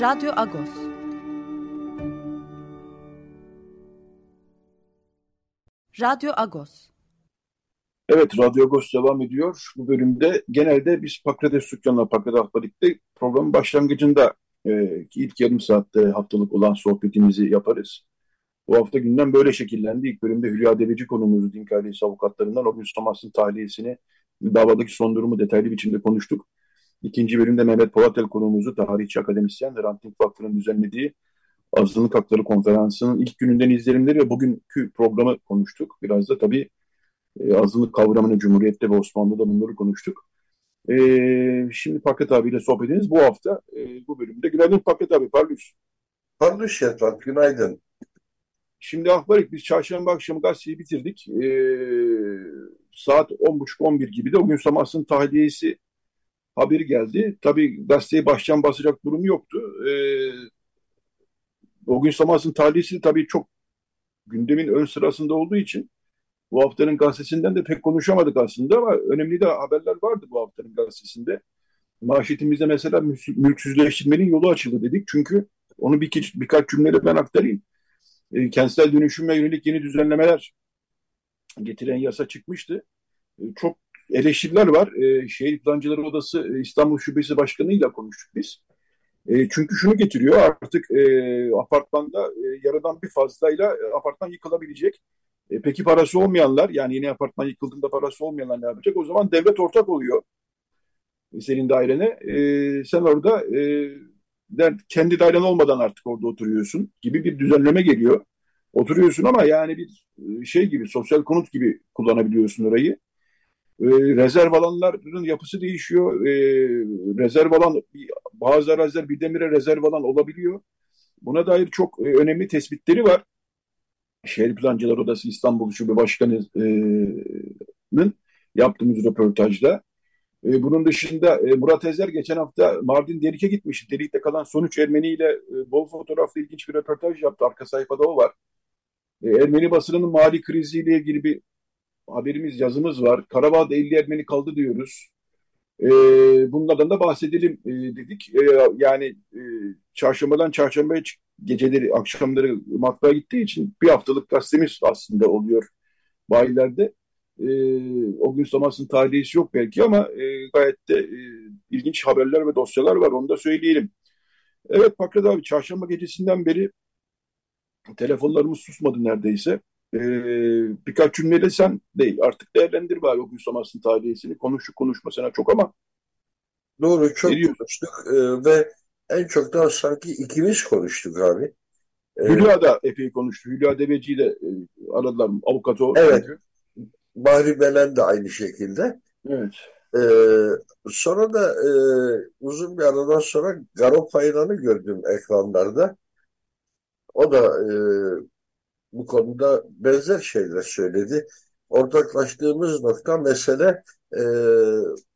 Radyo Agos. Radyo Agos. Evet, Radyo Agos devam ediyor. Bu bölümde genelde biz Pakrates Dükkanı'na, Pakrates Ahbalik'te programın başlangıcında e, ilk yarım saatte haftalık olan sohbetimizi yaparız. Bu hafta günden böyle şekillendi. İlk bölümde Hülya Deveci konumuzu Din Kardeşi avukatlarından o gün Thomas'ın tahliyesini, davadaki son durumu detaylı biçimde konuştuk. İkinci bölümde Mehmet Połatel konuğumuzu tarihçi akademisyen ve Ranting Vakfı'nın düzenlediği Azınlık Hakları Konferansı'nın ilk gününden izlenimleri ve bugünkü programı konuştuk. Biraz da tabii e, azınlık kavramını Cumhuriyet'te ve Osmanlı'da bunları konuştuk. E, şimdi Paket abiyle sohbet ediniz. Bu hafta e, bu bölümde. Günaydın Paket abi, parlıyız. Parlıyız Şetvat, günaydın. Şimdi Ahbarik biz çarşamba akşamı gazeteyi bitirdik. E, saat 10.30-11 gibi de o gün Samas'ın tahliyesi haberi geldi. Tabii gazeteyi baştan basacak durum yoktu. E, o gün Samas'ın tahliyesi tabii çok gündemin ön sırasında olduğu için bu haftanın gazetesinden de pek konuşamadık aslında ama önemli de haberler vardı bu haftanın gazetesinde. Manşetimizde mesela mülksüzleştirmenin yolu açıldı dedik. Çünkü onu bir, birkaç cümleyle ben aktarayım. E, kentsel dönüşüme yönelik yeni düzenlemeler getiren yasa çıkmıştı. E, çok eleştiriler var. E, Şehir Plancıları Odası İstanbul Şubesi Başkanı ile konuştuk biz. E, çünkü şunu getiriyor artık e, apartmanda e, yaradan bir fazlayla e, apartman yıkılabilecek. E, peki parası olmayanlar yani yeni apartman yıkıldığında parası olmayanlar ne yapacak? O zaman devlet ortak oluyor e, senin dairene. E, sen orada e, der, kendi dairen olmadan artık orada oturuyorsun gibi bir düzenleme geliyor. Oturuyorsun ama yani bir e, şey gibi sosyal konut gibi kullanabiliyorsun orayı. E, rezerv alanların yapısı değişiyor. E, rezerv alan bazı araziler birdenbire rezerv alan olabiliyor. Buna dair çok e, önemli tespitleri var. Şehir Plancılar Odası İstanbul Şube Başkanı'nın yaptığımız röportajda. E, bunun dışında e, Murat Ezer geçen hafta Mardin Delik'e gitmiş. Delik'te kalan sonuç Ermeni ile e, bol fotoğraflı ilginç bir röportaj yaptı. Arka sayfada o var. E, Ermeni basının mali kriziyle ilgili bir haberimiz, yazımız var. Karabağ'da 50 Ermeni kaldı diyoruz. E, bunlardan da bahsedelim e, dedik. E, yani e, çarşambadan çarşambaya geceleri, akşamları matbaa gittiği için bir haftalık gazetemiz aslında oluyor bayilerde. E, o gün Samas'ın tahliyesi yok belki ama e, gayet de e, ilginç haberler ve dosyalar var onu da söyleyelim. Evet Pakrat abi çarşamba gecesinden beri telefonlarımız susmadı neredeyse. E, birkaç cümleyle sen değil artık değerlendir bari o gün Samas'ın tahliyesini. Konuştuk konuşmasına çok ama. Doğru çok konuştuk e, ve en çok da sanki ikimiz konuştuk abi. Ee, Hülya da epey konuştu. Hülya Deveci'yi de e, aradılar. Avukatı. Evet. Çünkü. Bahri Belen de aynı şekilde. Evet. Ee, sonra da e, uzun bir aradan sonra Garo Paylan'ı gördüm ekranlarda. O da e, bu konuda benzer şeyler söyledi. Ortaklaştığımız nokta mesele e,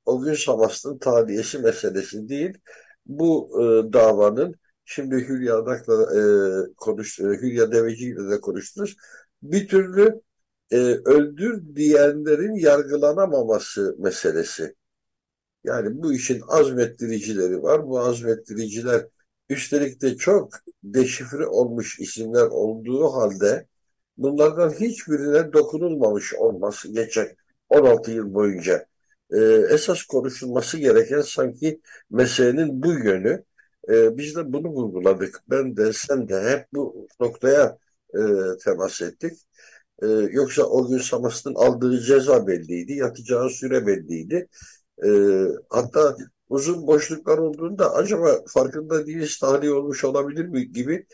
o gün Samas'ın taliyesi meselesi değil bu e, davanın şimdi Hülya Adak'la e, konuş, e, Hülya Deveci ile de konuştunuz. Bir türlü e, öldür diyenlerin yargılanamaması meselesi. Yani bu işin azmettiricileri var. Bu azmettiriciler üstelik de çok deşifre olmuş isimler olduğu halde bunlardan hiçbirine dokunulmamış olması geçen 16 yıl boyunca e, esas konuşulması gereken sanki meselenin bu yönü. E, biz de bunu vurguladık. Ben de sen de hep bu noktaya e, temas ettik. E, yoksa o gün Samas'ın aldığı ceza belliydi, yatacağı süre belliydi. E, hatta uzun boşluklar olduğunda acaba farkında değiliz tahliye olmuş olabilir mi gibi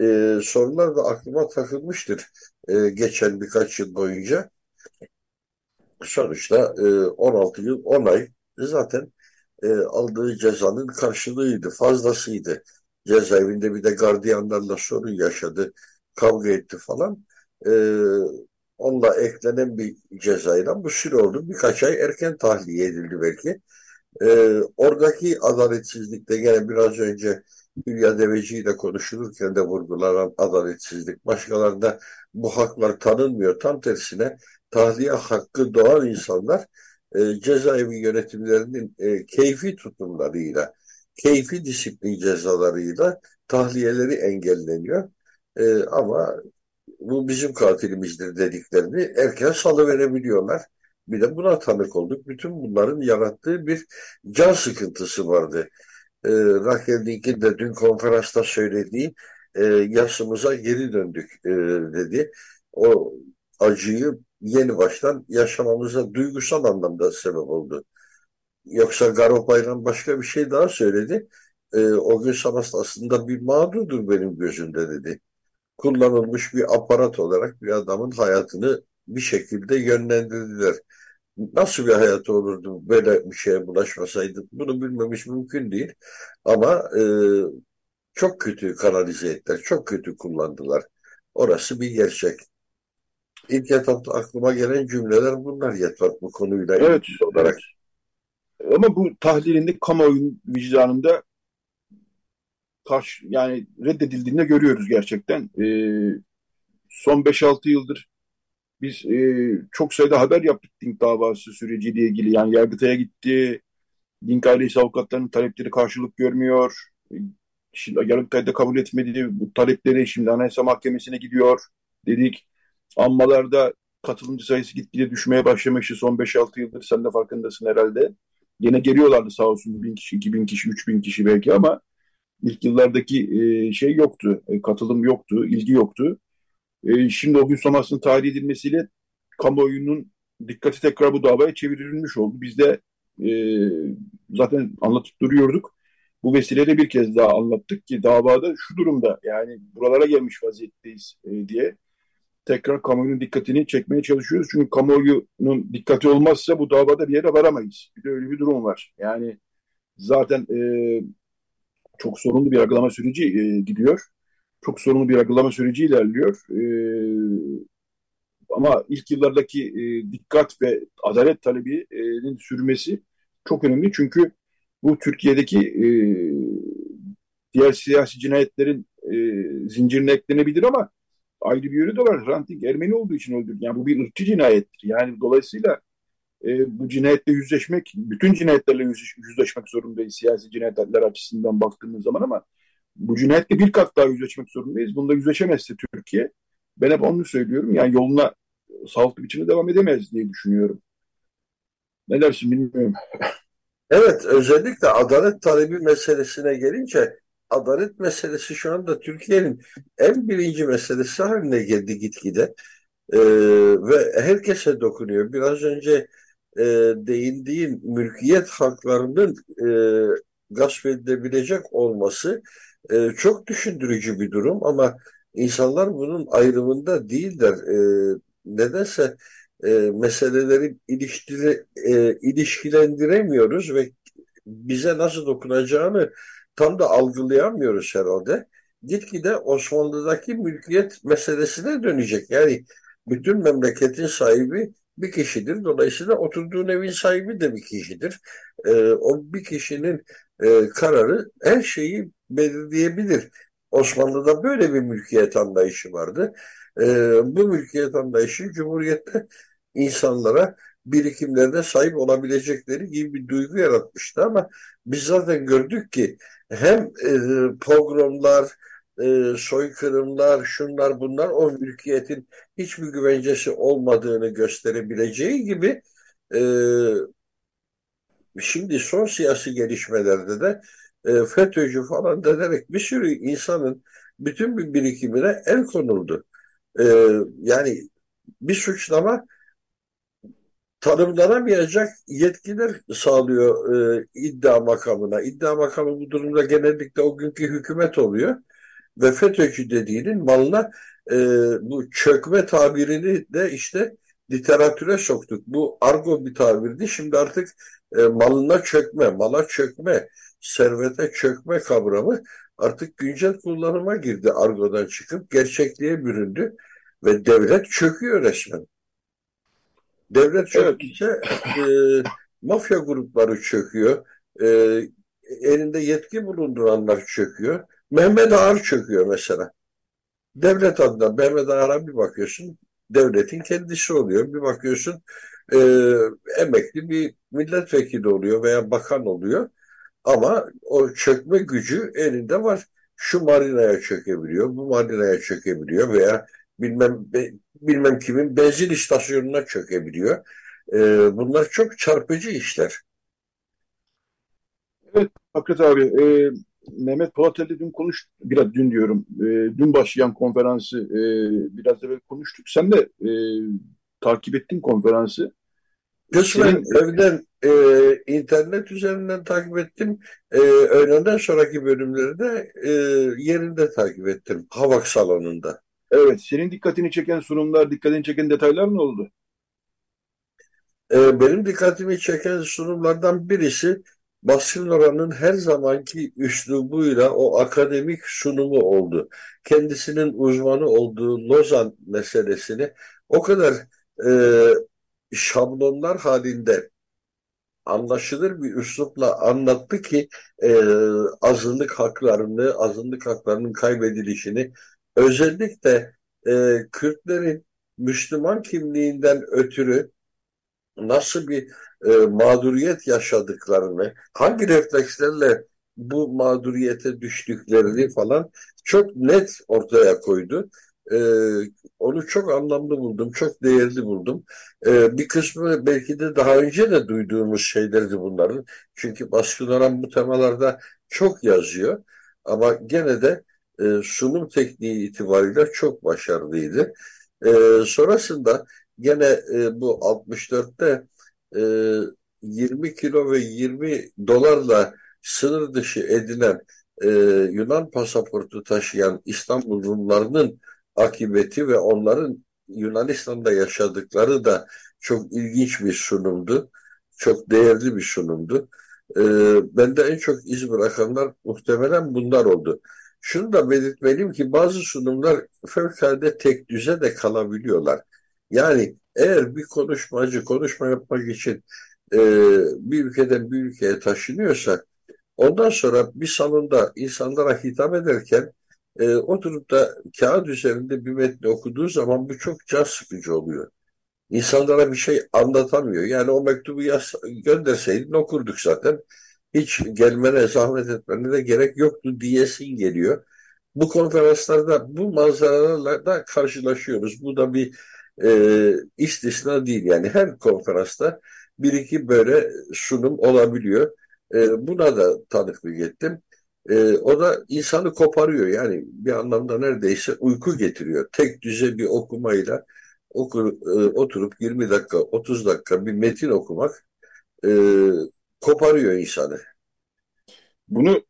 e, sorular da aklıma takılmıştır e, geçen birkaç yıl boyunca sonuçta 16 e, yıl 10 ay zaten e, aldığı cezanın karşılığıydı, fazlasıydı. Cezaevinde bir de gardiyanlarla sorun yaşadı, kavga etti falan. E, onunla eklenen bir cezayla bu süre oldu. Birkaç ay erken tahliye edildi belki. E, oradaki adaletsizlikte gene biraz önce Hülya Deveci ile konuşulurken de vurgulanan adaletsizlik. Başkalarında bu haklar tanınmıyor. Tam tersine tahliye hakkı doğan insanlar e, cezaevi yönetimlerinin e, keyfi tutumlarıyla, keyfi disiplin cezalarıyla tahliyeleri engelleniyor. E, ama bu bizim katilimizdir dediklerini erken salıverebiliyorlar. Bir de buna tanık olduk. Bütün bunların yarattığı bir can sıkıntısı vardı. E, Raquel Dink'in de dün konferansta söylediği e, yaşımıza geri döndük e, dedi. O acıyı yeni baştan yaşamamıza duygusal anlamda sebep oldu. Yoksa Garo Bayram başka bir şey daha söyledi. E, o gün Samas aslında bir mağdurdur benim gözümde dedi. Kullanılmış bir aparat olarak bir adamın hayatını bir şekilde yönlendirdiler. Nasıl bir hayatı olurdu böyle bir şeye bulaşmasaydı bunu bilmemiş mümkün değil. Ama e, çok kötü kanalize ettiler, çok kötü kullandılar. Orası bir gerçek. İlk etapta aklıma gelen cümleler bunlar yeter bu konuyla Evet, ilgili olarak. evet. Ama bu tahlilinde kamuoyunun vicdanında karşı yani reddedildiğini de görüyoruz gerçekten. Ee, son 5-6 yıldır biz e, çok sayıda haber yaptık Dink davası süreciyle ilgili. Yani Yargıtay'a gitti. Dink ailesi avukatlarının talepleri karşılık görmüyor. Şimdi Yargıtay'da kabul etmedi. Bu talepleri şimdi Anayasa Mahkemesi'ne gidiyor dedik. Anmalarda katılımcı sayısı gitgide düşmeye başlamıştı son 5-6 yıldır. Sen de farkındasın herhalde. Yine geliyorlardı sağ olsun 1000 kişi, 2000 kişi, 3000 kişi belki ama ilk yıllardaki e, şey yoktu. E, katılım yoktu, ilgi yoktu. E, şimdi o gün sonrasının tahliye edilmesiyle kamuoyunun dikkati tekrar bu davaya çevrilmiş oldu. Biz de e, zaten anlatıp duruyorduk. Bu vesileyle bir kez daha anlattık ki davada şu durumda yani buralara gelmiş vaziyetteyiz e, diye tekrar kamuoyunun dikkatini çekmeye çalışıyoruz. Çünkü kamuoyunun dikkati olmazsa bu davada bir yere varamayız. Bir de öyle bir durum var. Yani zaten e, çok sorunlu bir yargılama süreci e, gidiyor. Çok sorunlu bir yargılama süreci ilerliyor. E, ama ilk yıllardaki e, dikkat ve adalet talebinin sürmesi çok önemli. Çünkü bu Türkiye'deki e, diğer siyasi cinayetlerin e, zincirine eklenebilir ama ayrı bir yönü de var. Hrant Dink Ermeni olduğu için öldürdü. Yani bu bir ırkçı cinayettir. Yani dolayısıyla e, bu cinayetle yüzleşmek, bütün cinayetlerle yüzleş, yüzleşmek zorundayız siyasi cinayetler açısından baktığımız zaman ama bu cinayetle bir kat daha yüzleşmek zorundayız. Bunda yüzleşemezse Türkiye, ben hep onu söylüyorum, yani yoluna sağlıklı biçimde devam edemez diye düşünüyorum. Ne dersin bilmiyorum. Evet, özellikle adalet talebi meselesine gelince adalet meselesi şu anda Türkiye'nin en birinci meselesi haline geldi gitgide. Ee, ve herkese dokunuyor. Biraz önce e, değindiğin mülkiyet haklarının e, gasp edilebilecek olması e, çok düşündürücü bir durum ama insanlar bunun ayrımında değiller. E, nedense e, meseleleri ilişkili, e, ilişkilendiremiyoruz ve bize nasıl dokunacağını tam da algılayamıyoruz herhalde. Gitgide Osmanlı'daki mülkiyet meselesine dönecek. Yani bütün memleketin sahibi bir kişidir. Dolayısıyla oturduğun evin sahibi de bir kişidir. Ee, o bir kişinin e, kararı her şeyi belirleyebilir. Osmanlı'da böyle bir mülkiyet anlayışı vardı. Ee, bu mülkiyet anlayışı Cumhuriyet'te insanlara birikimlerine sahip olabilecekleri gibi bir duygu yaratmıştı ama biz zaten gördük ki hem e, pogromlar, e, soykırımlar, şunlar bunlar o mülkiyetin hiçbir güvencesi olmadığını gösterebileceği gibi e, şimdi son siyasi gelişmelerde de e, FETÖ'cü falan denerek bir sürü insanın bütün bir birikimine el konuldu. E, yani bir suçlama tanımlanamayacak yetkiler sağlıyor e, iddia makamına. İddia makamı bu durumda genellikle o günkü hükümet oluyor. Ve FETÖ'cü dediğinin malına e, bu çökme tabirini de işte literatüre soktuk. Bu argo bir tabirdi. Şimdi artık e, malına çökme, mala çökme, servete çökme kavramı artık güncel kullanıma girdi argodan çıkıp gerçekliğe büründü ve devlet çöküyor resmen. Devlet çöktükçe e, mafya grupları çöküyor. E, elinde yetki bulunduranlar çöküyor. Mehmet Ağar çöküyor mesela. Devlet adına Mehmet Ağar'a bir bakıyorsun devletin kendisi oluyor. Bir bakıyorsun e, emekli bir milletvekili oluyor veya bakan oluyor. Ama o çökme gücü elinde var. Şu marinaya çökebiliyor, bu marinaya çökebiliyor veya bilmem bilmem kimin benzin istasyonuna çökebiliyor. E, bunlar çok çarpıcı işler. Evet Hakkı abi. E, Mehmet Polateli dün konuş, biraz dün diyorum, e, dün başlayan konferansı e, biraz evvel konuştuk. Sen de e, takip ettin konferansı. Kısmen evden e, internet üzerinden takip ettim. E, öğlenden sonraki bölümleri de e, yerinde takip ettim. Havak salonunda. Evet, senin dikkatini çeken sunumlar, dikkatini çeken detaylar ne oldu? E, benim dikkatimi çeken sunumlardan birisi Basın Oran'ın her zamanki üslubuyla o akademik sunumu oldu. Kendisinin uzmanı olduğu Lozan meselesini o kadar e, şablonlar halinde anlaşılır bir üslupla anlattı ki e, azınlık haklarını, azınlık haklarının kaybedilişini özellikle e, Kürtlerin Müslüman kimliğinden ötürü nasıl bir e, mağduriyet yaşadıklarını, hangi reflekslerle bu mağduriyete düştüklerini falan çok net ortaya koydu. E, onu çok anlamlı buldum, çok değerli buldum. E, bir kısmı belki de daha önce de duyduğumuz şeylerdi bunların. Çünkü baskılanan bu temalarda çok yazıyor. Ama gene de e, sunum tekniği itibariyle çok başarılıydı. E, sonrasında gene e, bu 64'te e, 20 kilo ve 20 dolarla sınır dışı edilen e, Yunan pasaportu taşıyan İstanbul Rumlarının akıbeti ve onların Yunanistan'da yaşadıkları da çok ilginç bir sunumdu. Çok değerli bir sunumdu. E, bende en çok iz bırakanlar muhtemelen bunlar oldu. Şunu da belirtmeliyim ki bazı sunumlar fevkalade tek düze de kalabiliyorlar. Yani eğer bir konuşmacı konuşma yapmak için e, bir ülkeden bir ülkeye taşınıyorsa ondan sonra bir salonda insanlara hitap ederken e, oturup da kağıt üzerinde bir metni okuduğu zaman bu çok can sıkıcı oluyor. İnsanlara bir şey anlatamıyor. Yani o mektubu yaz, gönderseydin okurduk zaten. Hiç gelmene, zahmet etmene de gerek yoktu diyesin geliyor. Bu konferanslarda bu manzaralarla da karşılaşıyoruz. Bu da bir e, istisna değil. Yani her konferansta bir iki böyle sunum olabiliyor. E, buna da tanıklık ettim. E, o da insanı koparıyor. Yani bir anlamda neredeyse uyku getiriyor. Tek düze bir okumayla okur, e, oturup 20 dakika, 30 dakika bir metin okumak e, koparıyor insanı. Bunu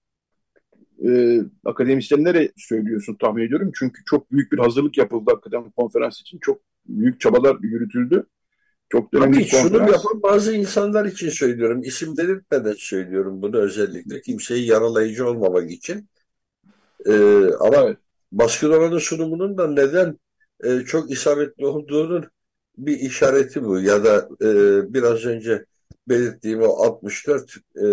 e, akademisyenlere söylüyorsun tahmin ediyorum. Çünkü çok büyük bir hazırlık yapıldı hakikaten konferans için. Çok büyük çabalar yürütüldü. Çok Tabii konferans. şunu yapan bazı insanlar için söylüyorum. İsim belirtmeden söylüyorum bunu özellikle. Kimseyi yaralayıcı olmamak için. Ee, ama evet. baskın oranı sunumunun da neden e, çok isabetli olduğunun bir işareti bu. Ya da e, biraz önce belirttiğim o 64 e,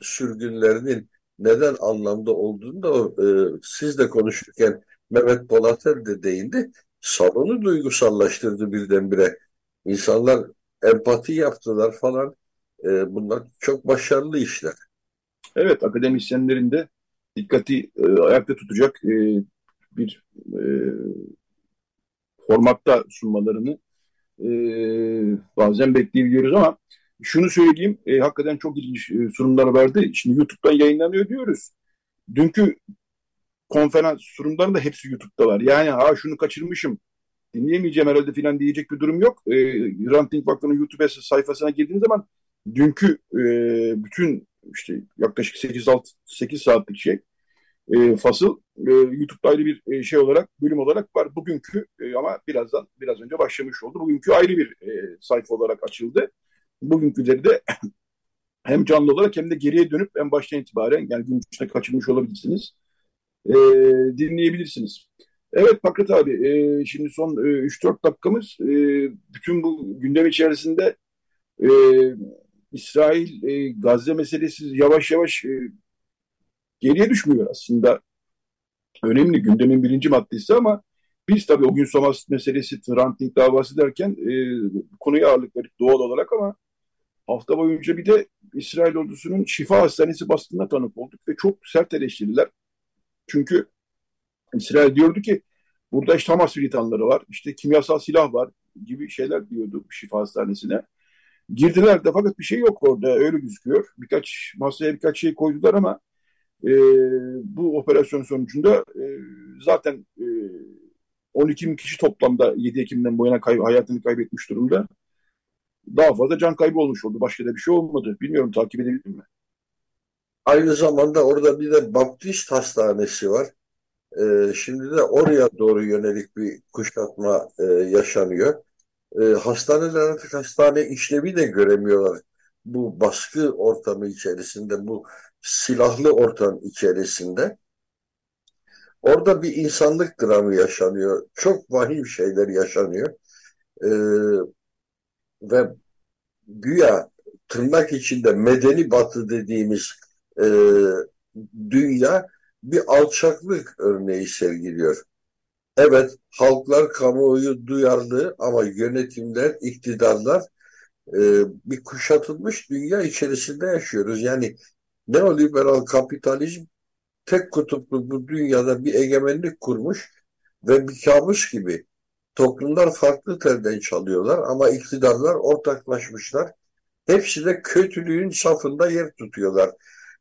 sürgünlerinin neden anlamda olduğunu da e, siz de konuşurken Mehmet Polatır de değindi. Salonu duygusallaştırdı birdenbire. İnsanlar empati yaptılar falan. E, bunlar çok başarılı işler. Evet, akademisyenlerin de dikkati e, ayakta tutacak e, bir e, formatta sunmalarını e, bazen bekleyebiliyoruz ama şunu söyleyeyim, e, hakikaten çok ilginç e, sunumlar vardı. Şimdi YouTube'dan yayınlanıyor diyoruz. Dünkü konferans sunumları da hepsi YouTube'da var. Yani ha şunu kaçırmışım, dinleyemeyeceğim herhalde filan diyecek bir durum yok. E, Ranting Vakfı'nın YouTube sayfasına girdiğiniz zaman dünkü e, bütün işte yaklaşık 8-6 8 saatlik şey e, fasıl e, YouTube'da ayrı bir e, şey olarak bölüm olarak var. Bugünkü e, ama birazdan biraz önce başlamış oldu. Bugünkü ayrı bir e, sayfa olarak açıldı. bugünküleri de hem canlı olarak hem de geriye dönüp en baştan itibaren yani gün içinde kaçırmış olabilirsiniz. E, dinleyebilirsiniz. Evet Pakrat abi e, şimdi son e, 3-4 dakikamız e, bütün bu gündem içerisinde e, İsrail e, Gazze meselesi yavaş yavaş e, geriye düşmüyor aslında. Önemli gündemin birinci maddesi ama biz tabii o gün Somas meselesi, Hrant davası derken e, konuya ağırlık verdik doğal olarak ama hafta boyunca bir de İsrail ordusunun şifa hastanesi baskınına tanık olduk ve çok sert eleştiriler. Çünkü İsrail diyordu ki burada işte Hamas militanları var, işte kimyasal silah var gibi şeyler diyordu şifa hastanesine. Girdiler de fakat bir şey yok orada öyle gözüküyor. Birkaç masaya birkaç şey koydular ama e, bu operasyon sonucunda e, zaten e, 12 bin kişi toplamda 7 Ekim'den bu yana kay hayatını kaybetmiş durumda. Daha fazla can kaybı olmuş oldu. Başka da bir şey olmadı. Bilmiyorum takip edebildin mi? Aynı zamanda orada bir de Baptist Hastanesi var. Ee, şimdi de oraya doğru yönelik bir kuşatma e, yaşanıyor. E, hastaneler artık hastane işlevi de göremiyorlar. Bu baskı ortamı içerisinde, bu silahlı ortam içerisinde. Orada bir insanlık dramı yaşanıyor. Çok vahim şeyler yaşanıyor. E, ve güya tırnak içinde medeni batı dediğimiz e, dünya bir alçaklık örneği sergiliyor. Evet, halklar kamuoyu duyarlı ama yönetimler, iktidarlar e, bir kuşatılmış dünya içerisinde yaşıyoruz. Yani neoliberal kapitalizm tek kutuplu bu dünyada bir egemenlik kurmuş ve bir kabus gibi toplumlar farklı telden çalıyorlar ama iktidarlar ortaklaşmışlar. Hepsi de kötülüğün safında yer tutuyorlar.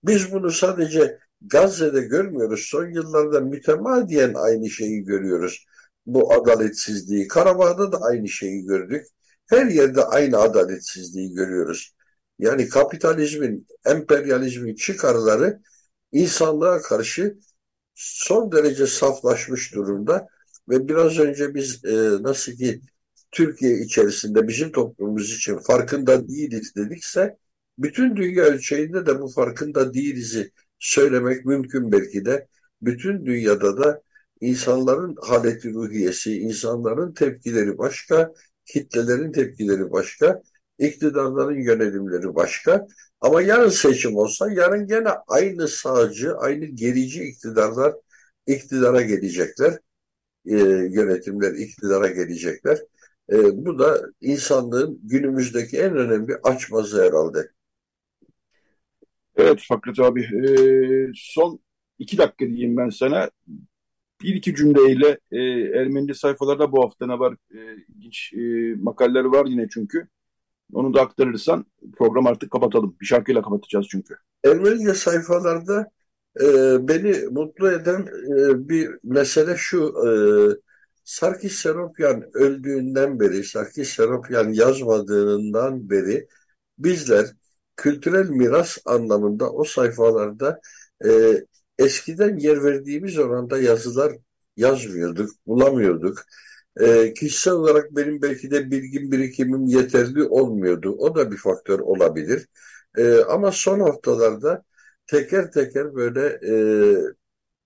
Biz bunu sadece Gazze'de görmüyoruz. Son yıllarda mütemadiyen aynı şeyi görüyoruz. Bu adaletsizliği. Karabağ'da da aynı şeyi gördük. Her yerde aynı adaletsizliği görüyoruz. Yani kapitalizmin, emperyalizmin çıkarları insanlığa karşı son derece saflaşmış durumda ve biraz önce biz e, nasıl ki Türkiye içerisinde bizim toplumumuz için farkında değiliz dedikse bütün dünya ölçeğinde de bu farkında değiliz'i söylemek mümkün belki de. Bütün dünyada da insanların haleti ruhiyesi, insanların tepkileri başka, kitlelerin tepkileri başka, iktidarların yönelimleri başka. Ama yarın seçim olsa yarın gene aynı sağcı, aynı gerici iktidarlar iktidara gelecekler. E, yönetimler iktidara gelecekler. E, bu da insanlığın günümüzdeki en önemli açmazı herhalde. Evet Fakret abi. Ee, son iki dakika diyeyim ben sana. Bir iki cümleyle e, Ermeni sayfalarda bu hafta ne var? E, ilginç e, makaleler var yine çünkü. Onu da aktarırsan program artık kapatalım. Bir şarkıyla kapatacağız çünkü. Ermenice sayfalarda e, beni mutlu eden e, bir mesele şu. E, Sarkis Seropyan öldüğünden beri, Sarkis Seropyan yazmadığından beri bizler kültürel miras anlamında o sayfalarda e, eskiden yer verdiğimiz oranda yazılar yazmıyorduk, bulamıyorduk. E, kişisel olarak benim belki de bilgim birikimim yeterli olmuyordu. O da bir faktör olabilir. E, ama son haftalarda teker teker böyle e,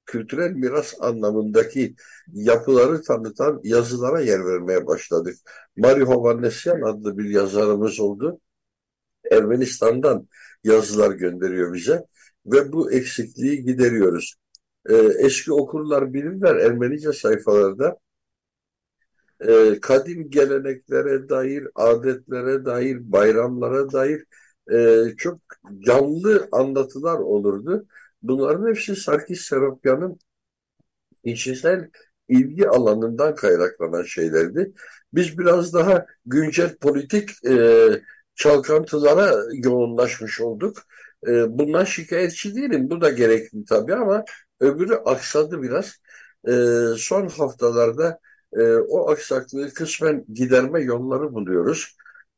kültürel miras anlamındaki yapıları tanıtan yazılara yer vermeye başladık. Mario Hovannesyan adlı bir yazarımız oldu. Ermenistan'dan yazılar gönderiyor bize ve bu eksikliği gideriyoruz. Ee, eski okurlar bilirler Ermenice sayfalarda e, kadim geleneklere dair, adetlere dair, bayramlara dair e, çok canlı anlatılar olurdu. Bunların hepsi Sarkis Serapyan'ın kişisel ilgi alanından kaynaklanan şeylerdi. Biz biraz daha güncel politik e, çalkantılara yoğunlaşmış olduk. E, bundan şikayetçi değilim. Bu da gerekli tabii ama öbürü aksadı biraz. E, son haftalarda e, o aksaklığı kısmen giderme yolları buluyoruz.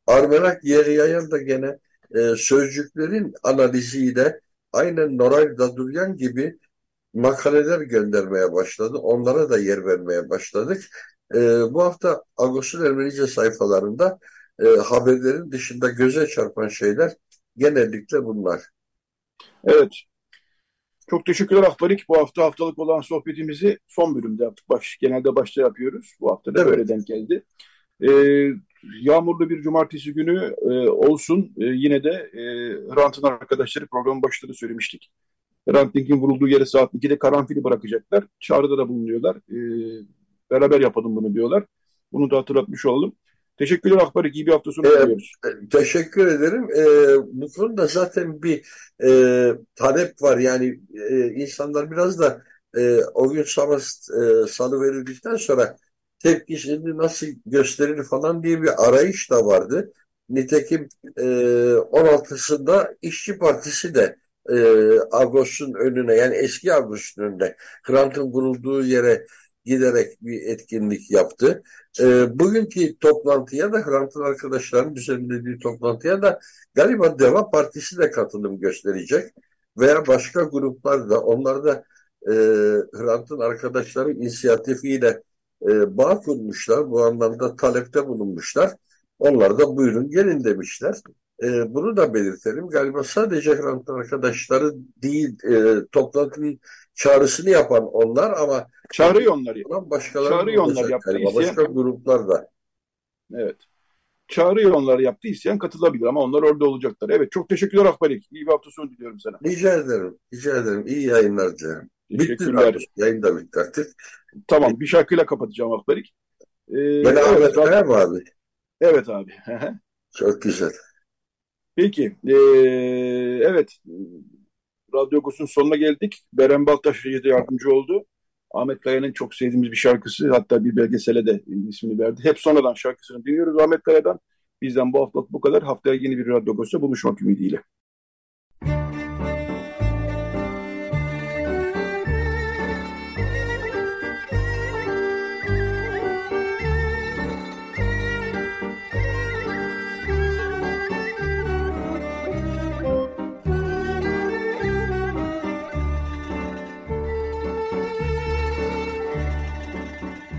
Armenak Yeriyayan da gene e, sözcüklerin analiziyle aynen Noray Daduryan gibi makaleler göndermeye başladı. Onlara da yer vermeye başladık. E, bu hafta Ağustos Ermenice sayfalarında e, haberlerin dışında göze çarpan şeyler genellikle bunlar. Evet. Çok teşekkürler Akbarik. Bu hafta haftalık olan sohbetimizi son bölümde yaptık. Baş, genelde başta yapıyoruz. Bu hafta da Evet. böyle denk geldi. Ee, yağmurlu bir cumartesi günü e, olsun. E, yine de e, Hrant'ın arkadaşları programın başında da söylemiştik. Hrant Dink'in vurulduğu yere saat 2'de karanfili bırakacaklar. Çağrıda da bulunuyorlar. E, beraber yapalım bunu diyorlar. Bunu da hatırlatmış olalım. Teşekkürler Akbarik. İyi bir hafta sonu Evet. diliyoruz. E, Teşekkür ederim. E, bu konuda zaten bir e, talep var. Yani e, insanlar biraz da e, o gün salı, e, salı verildikten sonra tepkisini nasıl gösterir falan diye bir arayış da vardı. Nitekim e, 16'sında İşçi Partisi de e, Agos'un önüne yani eski Agos'un önüne Hrant'ın vurulduğu yere giderek bir etkinlik yaptı. E, bugünkü toplantıya da Hrant'ın arkadaşlarının düzenlediği toplantıya da galiba Deva Partisi de katılım gösterecek veya başka gruplar da onlar da e, Hrant'ın arkadaşları inisiyatifiyle e, bağ kurmuşlar. Bu anlamda talepte bulunmuşlar. Onlar da buyurun gelin demişler. E, bunu da belirtelim. Galiba sadece Hrant'ın arkadaşları değil e, toplantının çağrısını yapan onlar ama Çağırıyor onları. olan başkaları Çağırıyor da onlar yaptıysa. galiba. Başka gruplar da. Evet. Çağrıyı onlar yaptı. İsteyen katılabilir ama onlar orada olacaklar. Evet. Çok teşekkürler Akbarik. İyi bir hafta sonu diliyorum sana. Rica ederim. Rica ederim. İyi yayınlar dilerim. Bitti. Yayın da bitti artık. Tamam. Bir şarkıyla kapatacağım Akbarik. Ee, Ben evet, Ahmet mı abi? evet abi. Çok güzel. Peki. Ee, evet. Radyo Agos'un sonuna geldik. Beren Baltaş da yardımcı oldu. Ahmet Kaya'nın çok sevdiğimiz bir şarkısı. Hatta bir belgesele de ismini verdi. Hep sonradan şarkısını dinliyoruz Ahmet Kaya'dan. Bizden bu haftalık bu kadar. Haftaya yeni bir Radyo Agos'ta buluşmak ümidiyle.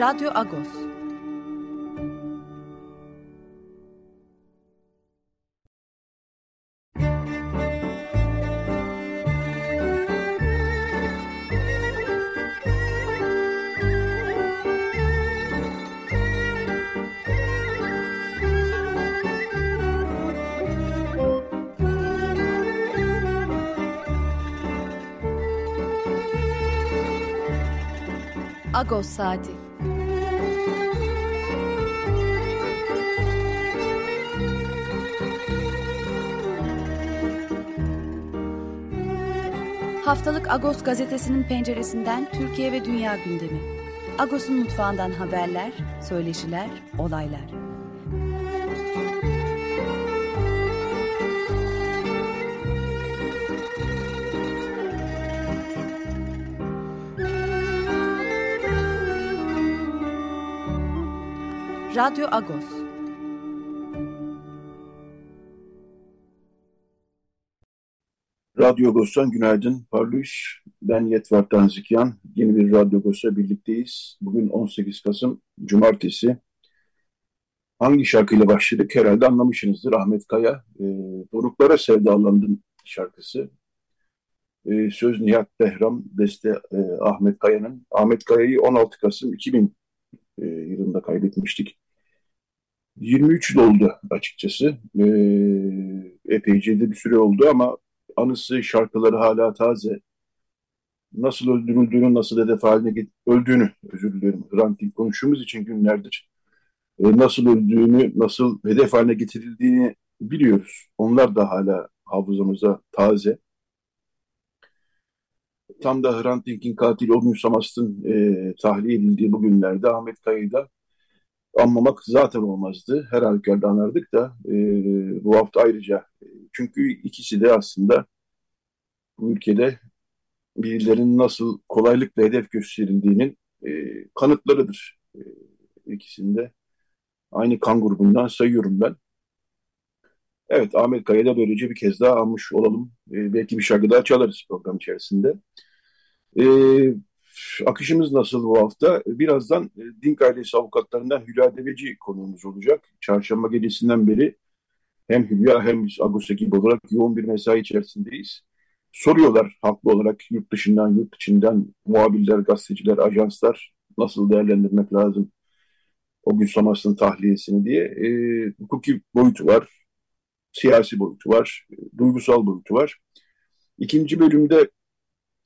Radyo Agos. Agos Saati. Haftalık Agos gazetesinin penceresinden Türkiye ve dünya gündemi. Agos'un mutfağından haberler, söyleşiler, olaylar. Radyo Agos. Radyo Agos'tan günaydın. Parlus. Ben Yetvar Tanzikyan. Yeni bir Radyo Agos'la birlikteyiz. Bugün 18 Kasım Cumartesi. Hangi şarkıyla başladık herhalde anlamışsınızdır. Ahmet Kaya. E, Doruklara Sevdalandım şarkısı. E, söz Nihat Behram, beste e, Ahmet Kaya'nın. Ahmet Kaya'yı 16 Kasım 2000 e, yılında kaybetmiştik. 23 yıl oldu açıkçası. E, epeyce de bir süre oldu ama anısı, şarkıları hala taze. Nasıl öldürüldüğünü, nasıl hedef haline get- öldüğünü, özür dilerim, Hrant Dink konuştuğumuz için günlerdir. E, nasıl öldüğünü, nasıl hedef haline getirildiğini biliyoruz. Onlar da hala hafızamıza taze. Tam da Hrant Dink'in katili Olgun Samast'ın e, tahliye edildiği bu günlerde Ahmet Kaya'yı da anmamak zaten olmazdı. Her halükarda anardık da e, bu hafta ayrıca. Çünkü ikisi de aslında bu ülkede birilerinin nasıl kolaylıkla hedef gösterildiğinin e, kanıtlarıdır. E, ikisinde aynı kan grubundan sayıyorum ben. Evet Ahmet Kaya'da da böylece bir kez daha almış olalım. E, belki bir şarkı daha çalarız program içerisinde. E, akışımız nasıl bu hafta? Birazdan e, Dink ailesi avukatlarından Hülya Deveci konuğumuz olacak. Çarşamba gecesinden beri hem Hülya hem Agos ekibi olarak yoğun bir mesai içerisindeyiz. Soruyorlar haklı olarak yurt dışından, yurt içinden muhabirler, gazeteciler, ajanslar nasıl değerlendirmek lazım o gün Samas'ın tahliyesini diye. E, hukuki boyutu var, siyasi boyutu var, e, duygusal boyutu var. İkinci bölümde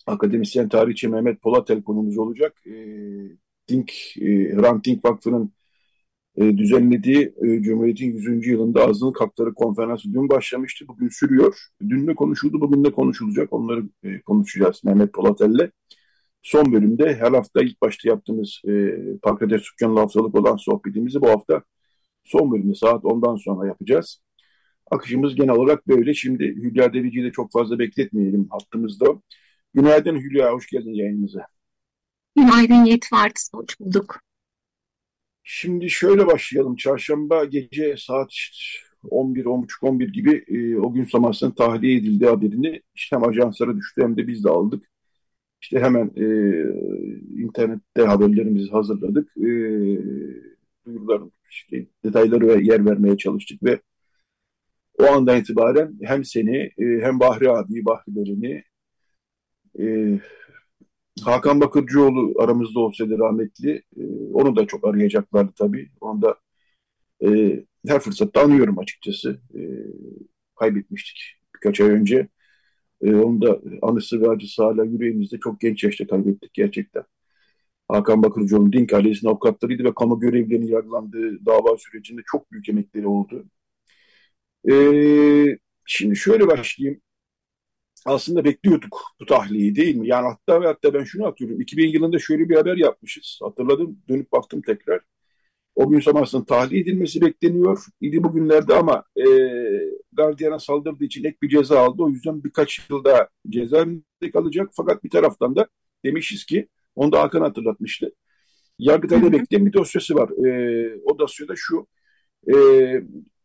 akademisyen tarihçi Mehmet Polatel konumuz olacak. E, Dink, e, Hrant Dink Vakfı'nın e, düzenlediği e, Cumhuriyet'in 100. yılında azınlık hakları konferansı dün başlamıştı. Bugün sürüyor. Dün de konuşuldu, bugün de konuşulacak. Onları e, konuşacağız Mehmet Polatel'le. Son bölümde her hafta ilk başta yaptığımız e, Pakrates Sükkan'la haftalık olan sohbetimizi bu hafta son bölümde saat 10'dan sonra yapacağız. Akışımız genel olarak böyle. Şimdi Hülya Derici'yi de çok fazla bekletmeyelim hattımızda. Günaydın Hülya, hoş geldin yayınımıza. Günaydın Yetvart, hoş bulduk. Şimdi şöyle başlayalım. Çarşamba gece saat 11, 10.30-11 gibi e, o gün Samasya'nın tahliye edildiği haberini işte hem ajanslara düştü hem de biz de aldık. İşte hemen e, internette haberlerimizi hazırladık. E, duyuruların işte, detayları ve yer vermeye çalıştık ve o andan itibaren hem seni e, hem Bahri abi, Bahrilerini e, Hakan Bakırcıoğlu aramızda olsaydı rahmetli e, onu da çok arayacaklardı tabii. Onu da e, her fırsatta anıyorum açıkçası. E, kaybetmiştik birkaç ay önce. E, onun da anısı ve acısı hala yüreğimizde çok genç yaşta kaybettik gerçekten. Hakan Bakırcıoğlu Dink ailesinin avukatlarıydı ve kamu görevlilerinin yargılandığı dava sürecinde çok büyük emekleri oldu. E, şimdi şöyle başlayayım aslında bekliyorduk bu tahliyeyi değil mi? Yani hatta ve hatta ben şunu atıyorum. 2000 yılında şöyle bir haber yapmışız. Hatırladım. Dönüp baktım tekrar. O gün sonrasında tahliye edilmesi bekleniyor. İdi bugünlerde ama e, gardiyana saldırdığı için ek bir ceza aldı. O yüzden birkaç yılda cezaevinde kalacak. Fakat bir taraftan da demişiz ki, onu da Hakan hatırlatmıştı. Yargıtay'da bekleyen bir dosyası var. E, o dosyada şu, e,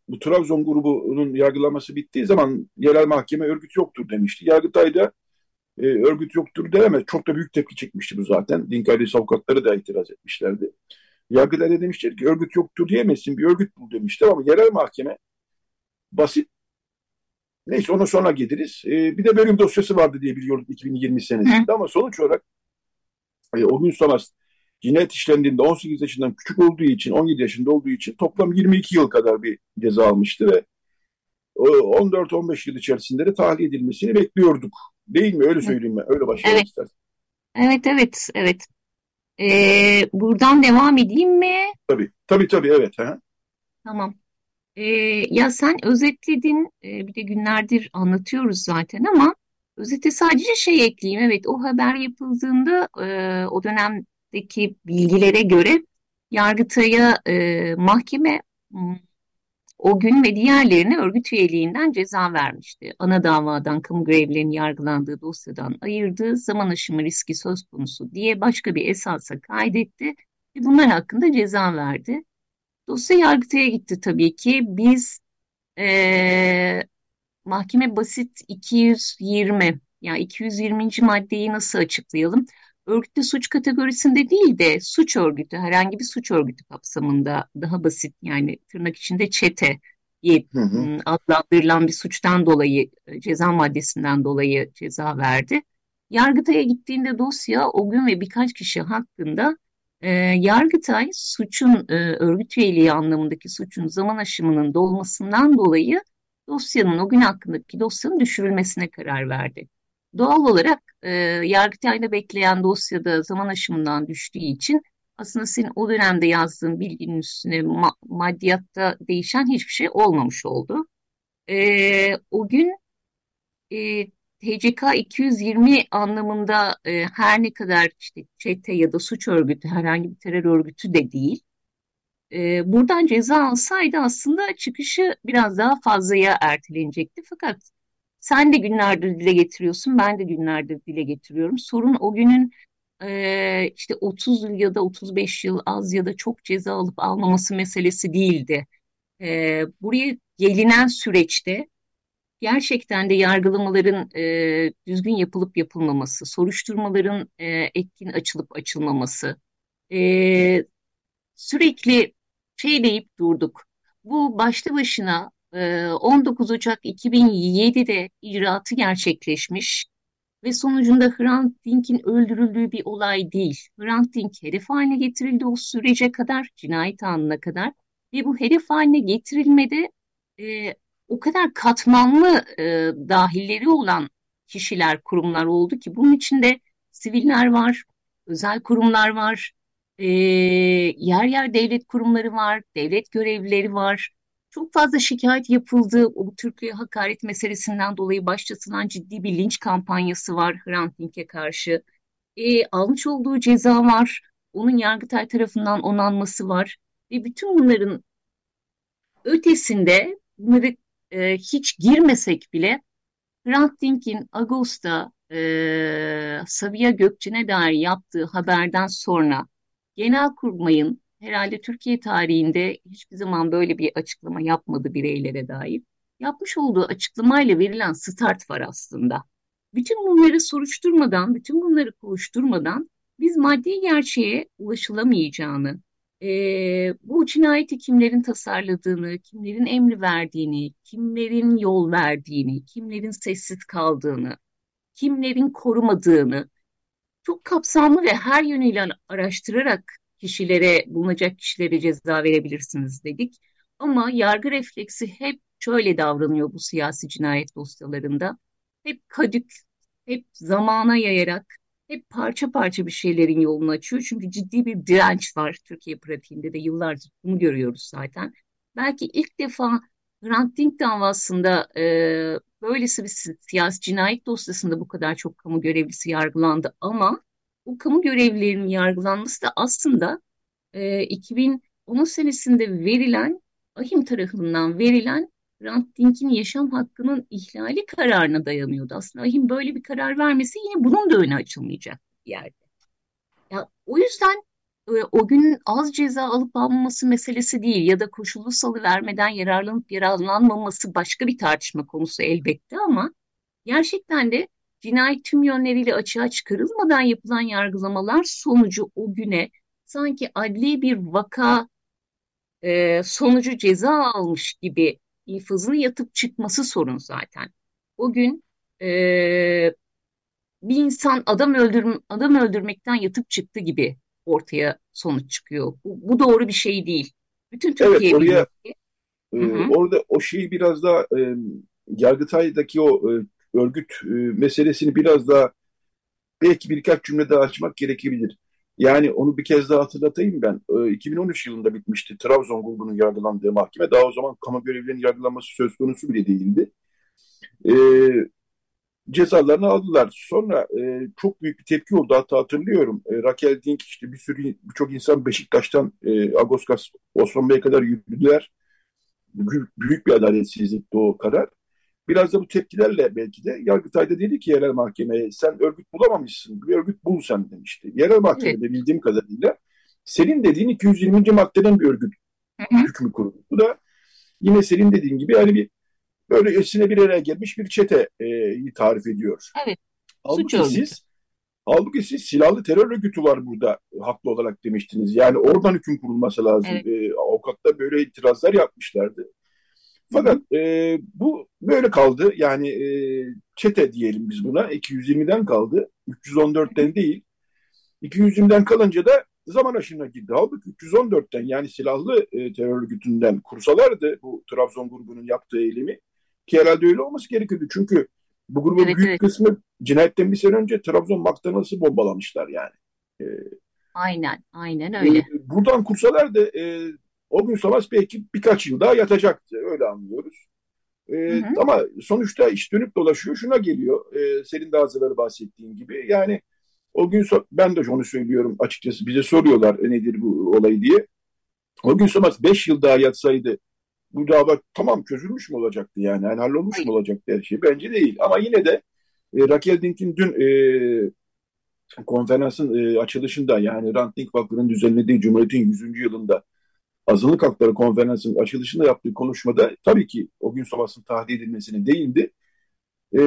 bu Trabzon grubunun yargılaması bittiği zaman yerel mahkeme örgüt yoktur demişti. Yargıtay'da e, örgüt yoktur diyemez. Çok da büyük tepki çekmişti bu zaten. Din ailesi avukatları da itiraz etmişlerdi. Yargıtay'da demişler ki örgüt yoktur diyemezsin bir örgüt bul demişler ama yerel mahkeme basit Neyse ona sonra geliriz. E, bir de bölüm dosyası vardı diye biliyorum 2020 senesinde ama sonuç olarak e, o gün sonra cinayet işlendiğinde 18 yaşından küçük olduğu için, 17 yaşında olduğu için toplam 22 yıl kadar bir ceza almıştı ve 14-15 yıl içerisinde de tahliye edilmesini bekliyorduk. Değil mi? Öyle söyleyeyim ben. Öyle başlayalım evet. istersen. Evet, evet, evet. Ee, buradan devam edeyim mi? Tabii, tabii, tabii, evet. Ha. Tamam. Ee, ya sen özetledin, ee, bir de günlerdir anlatıyoruz zaten ama özete sadece şey ekleyeyim. Evet, o haber yapıldığında e, o dönem daki bilgilere göre Yargıtay'a e, mahkeme o gün ve diğerlerine örgüt üyeliğinden ceza vermişti. Ana davadan kamu görevlilerinin yargılandığı dosyadan ayırdığı zaman aşımı riski söz konusu diye başka bir esasa kaydetti ve bunlar hakkında ceza verdi. Dosya Yargıtay'a gitti tabii ki. Biz e, mahkeme basit 220 yani 220. maddeyi nasıl açıklayalım? Örgütlü suç kategorisinde değil de suç örgütü, herhangi bir suç örgütü kapsamında daha basit yani tırnak içinde çete diye hı hı. Adlandırılan bir suçtan dolayı ceza maddesinden dolayı ceza verdi. Yargıtay'a gittiğinde dosya o gün ve birkaç kişi hakkında e, Yargıtay suçun e, örgüt üyeliği anlamındaki suçun zaman aşımının dolmasından dolayı dosyanın o gün hakkındaki dosyanın düşürülmesine karar verdi. Doğal olarak e, Yargıtay'da bekleyen dosyada zaman aşımından düştüğü için aslında senin o dönemde yazdığın bilginin üstüne ma maddiyatta değişen hiçbir şey olmamış oldu. E, o gün e, TCK 220 anlamında e, her ne kadar işte çete ya da suç örgütü herhangi bir terör örgütü de değil. e, buradan ceza alsaydı aslında çıkışı biraz daha fazlaya ertelenecekti. Fakat sen de günlerdir dile getiriyorsun, ben de günlerdir dile getiriyorum. Sorun o günün e, işte 30 yıl ya da 35 yıl az ya da çok ceza alıp almaması meselesi değildi. E, buraya gelinen süreçte gerçekten de yargılamaların e, düzgün yapılıp yapılmaması, soruşturmaların e, etkin açılıp açılmaması, e, sürekli şey deyip durduk. Bu başlı başına 19 Ocak 2007'de icraatı gerçekleşmiş ve sonucunda Hrant Dink'in öldürüldüğü bir olay değil. Hrant Dink hedef haline getirildi o sürece kadar, cinayet anına kadar ve bu hedef haline getirilmede e, o kadar katmanlı e, dahilleri olan kişiler, kurumlar oldu ki bunun içinde siviller var, özel kurumlar var, e, yer yer devlet kurumları var, devlet görevlileri var. Çok fazla şikayet yapıldı. O Türkiye hakaret meselesinden dolayı başlatılan ciddi bir linç kampanyası var Hrant Dink'e karşı. E, almış olduğu ceza var. Onun Yargıtay tarafından onanması var. Ve bütün bunların ötesinde bunları e, hiç girmesek bile Hrant Dink'in Ağustos'ta e, Sabiha Gökçen'e dair yaptığı haberden sonra Genelkurmay'ın herhalde Türkiye tarihinde hiçbir zaman böyle bir açıklama yapmadı bireylere dair. Yapmış olduğu açıklamayla verilen start var aslında. Bütün bunları soruşturmadan, bütün bunları kovuşturmadan biz maddi gerçeğe ulaşılamayacağını, e, bu cinayeti kimlerin tasarladığını, kimlerin emri verdiğini, kimlerin yol verdiğini, kimlerin sessiz kaldığını, kimlerin korumadığını çok kapsamlı ve her yönüyle araştırarak kişilere, bulunacak kişilere ceza verebilirsiniz dedik. Ama yargı refleksi hep şöyle davranıyor bu siyasi cinayet dosyalarında. Hep kadük, hep zamana yayarak, hep parça parça bir şeylerin yolunu açıyor. Çünkü ciddi bir direnç var Türkiye pratiğinde de yıllardır bunu görüyoruz zaten. Belki ilk defa Hrant Dink davasında e, böylesi bir siyasi cinayet dosyasında bu kadar çok kamu görevlisi yargılandı ama bu kamu görevlilerinin yargılanması da aslında e, 2010 senesinde verilen Ahim tarafından verilen Hrant Dink'in yaşam hakkının ihlali kararına dayanıyordu. Aslında Ahim böyle bir karar vermesi yine bunun da önü açılmayacak bir yerde. Ya, o yüzden e, o gün az ceza alıp almaması meselesi değil ya da koşullu salı vermeden yararlanıp yararlanmaması başka bir tartışma konusu elbette ama gerçekten de cinayet tüm yönleriyle açığa çıkarılmadan yapılan yargılamalar sonucu o güne sanki adli bir vaka e, sonucu ceza almış gibi infazını yatıp çıkması sorun zaten. O gün e, bir insan adam öldürm adam öldürmekten yatıp çıktı gibi ortaya sonuç çıkıyor. Bu, bu doğru bir şey değil. Bütün Türkiye evet, oraya, e, orada o şeyi biraz daha e, Yargıtay'daki o e, örgüt e, meselesini biraz daha belki birkaç cümle daha açmak gerekebilir. Yani onu bir kez daha hatırlatayım ben. E, 2013 yılında bitmişti Trabzon grubunun yargılandığı mahkeme. Daha o zaman kamu görevlilerinin yargılanması söz konusu bile değildi. E, cezalarını aldılar. Sonra e, çok büyük bir tepki oldu. Hatta hatırlıyorum. E, Raquel Dink işte bir sürü birçok insan Beşiktaş'tan e, Agoskas Osman Bey'e kadar yürüdüler. Büyük, büyük bir adaletsizlikti o karar. Biraz da bu tepkilerle belki de Yargıtay'da dedi ki yerel mahkemeye sen örgüt bulamamışsın. Bir örgüt bul sen demişti. Yerel mahkemede evet. bildiğim kadarıyla senin dediğin 220. maddeden bir örgüt hı hı. hükmü kuruldu. Bu da yine senin dediğin gibi yani bir böyle üstüne bir araya gelmiş bir çete e, tarif ediyor. Evet. Halbuki siz, halbuki siz silahlı terör örgütü var burada haklı olarak demiştiniz. Yani oradan hüküm kurulması lazım. Evet. E, avukatlar böyle itirazlar yapmışlardı. Fakat e, bu böyle kaldı. Yani e, çete diyelim biz buna. 220'den kaldı. 314'ten değil. 220'den kalınca da zaman aşımına girdi. Halbuki 314'ten yani silahlı e, terör örgütünden kursalardı bu Trabzon grubunun yaptığı eylemi. Ki herhalde öyle olması gerekiyordu. Çünkü bu grubun evet, büyük evet. kısmı cinayetten bir sene önce Trabzon McDonald's'ı bombalamışlar yani. E, aynen, aynen öyle. E, buradan kursalardı e, o gün savaş belki birkaç yıl daha yatacaktı. Öyle anlıyoruz. E, hı hı. Ama sonuçta iş dönüp dolaşıyor. Şuna geliyor. E, senin daha evvel bahsettiğin gibi. Yani o gün so ben de onu söylüyorum açıkçası. Bize soruyorlar e, nedir bu olay diye. O gün Somas 5 yıl daha yatsaydı bu dava tamam çözülmüş mü olacaktı yani? yani hallolmuş mu olacaktı her şey? Bence değil. Ama yine de e, Raquel Dink'in dün e, konferansın e, açılışında yani Hrant Dink Vakfı'nın düzenlediği Cumhuriyet'in 100. yılında azınlık hakları konferansının açılışında yaptığı konuşmada tabii ki o gün sabahsın tahliye edilmesine değindi. E,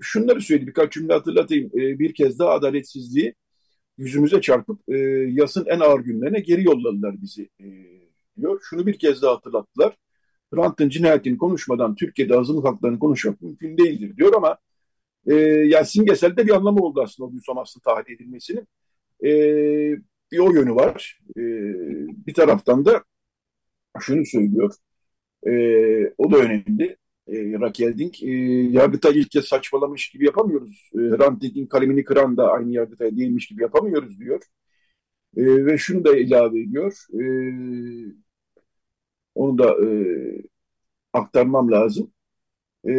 şunları söyledi birkaç cümle hatırlatayım. E, bir kez daha adaletsizliği yüzümüze çarpıp e, yasın en ağır günlerine geri yolladılar bizi e, diyor. Şunu bir kez daha hatırlattılar. Hrant'ın cinayetini konuşmadan Türkiye'de azınlık haklarını konuşmak mümkün değildir diyor ama e, yani simgeselde bir anlamı oldu aslında o gün Somas'ın tahliye edilmesinin. E, bir o yönü var. E, bir taraftan da şunu söylüyor. E, o da önemli. E, Raquel Dink, e, Yargıtay ilk kez saçmalamış gibi yapamıyoruz. E, Hrant Dink'in kalemini kıran da aynı Yargıtay değilmiş gibi yapamıyoruz diyor. E, ve şunu da ilave ediyor. E, onu da e, aktarmam lazım. E,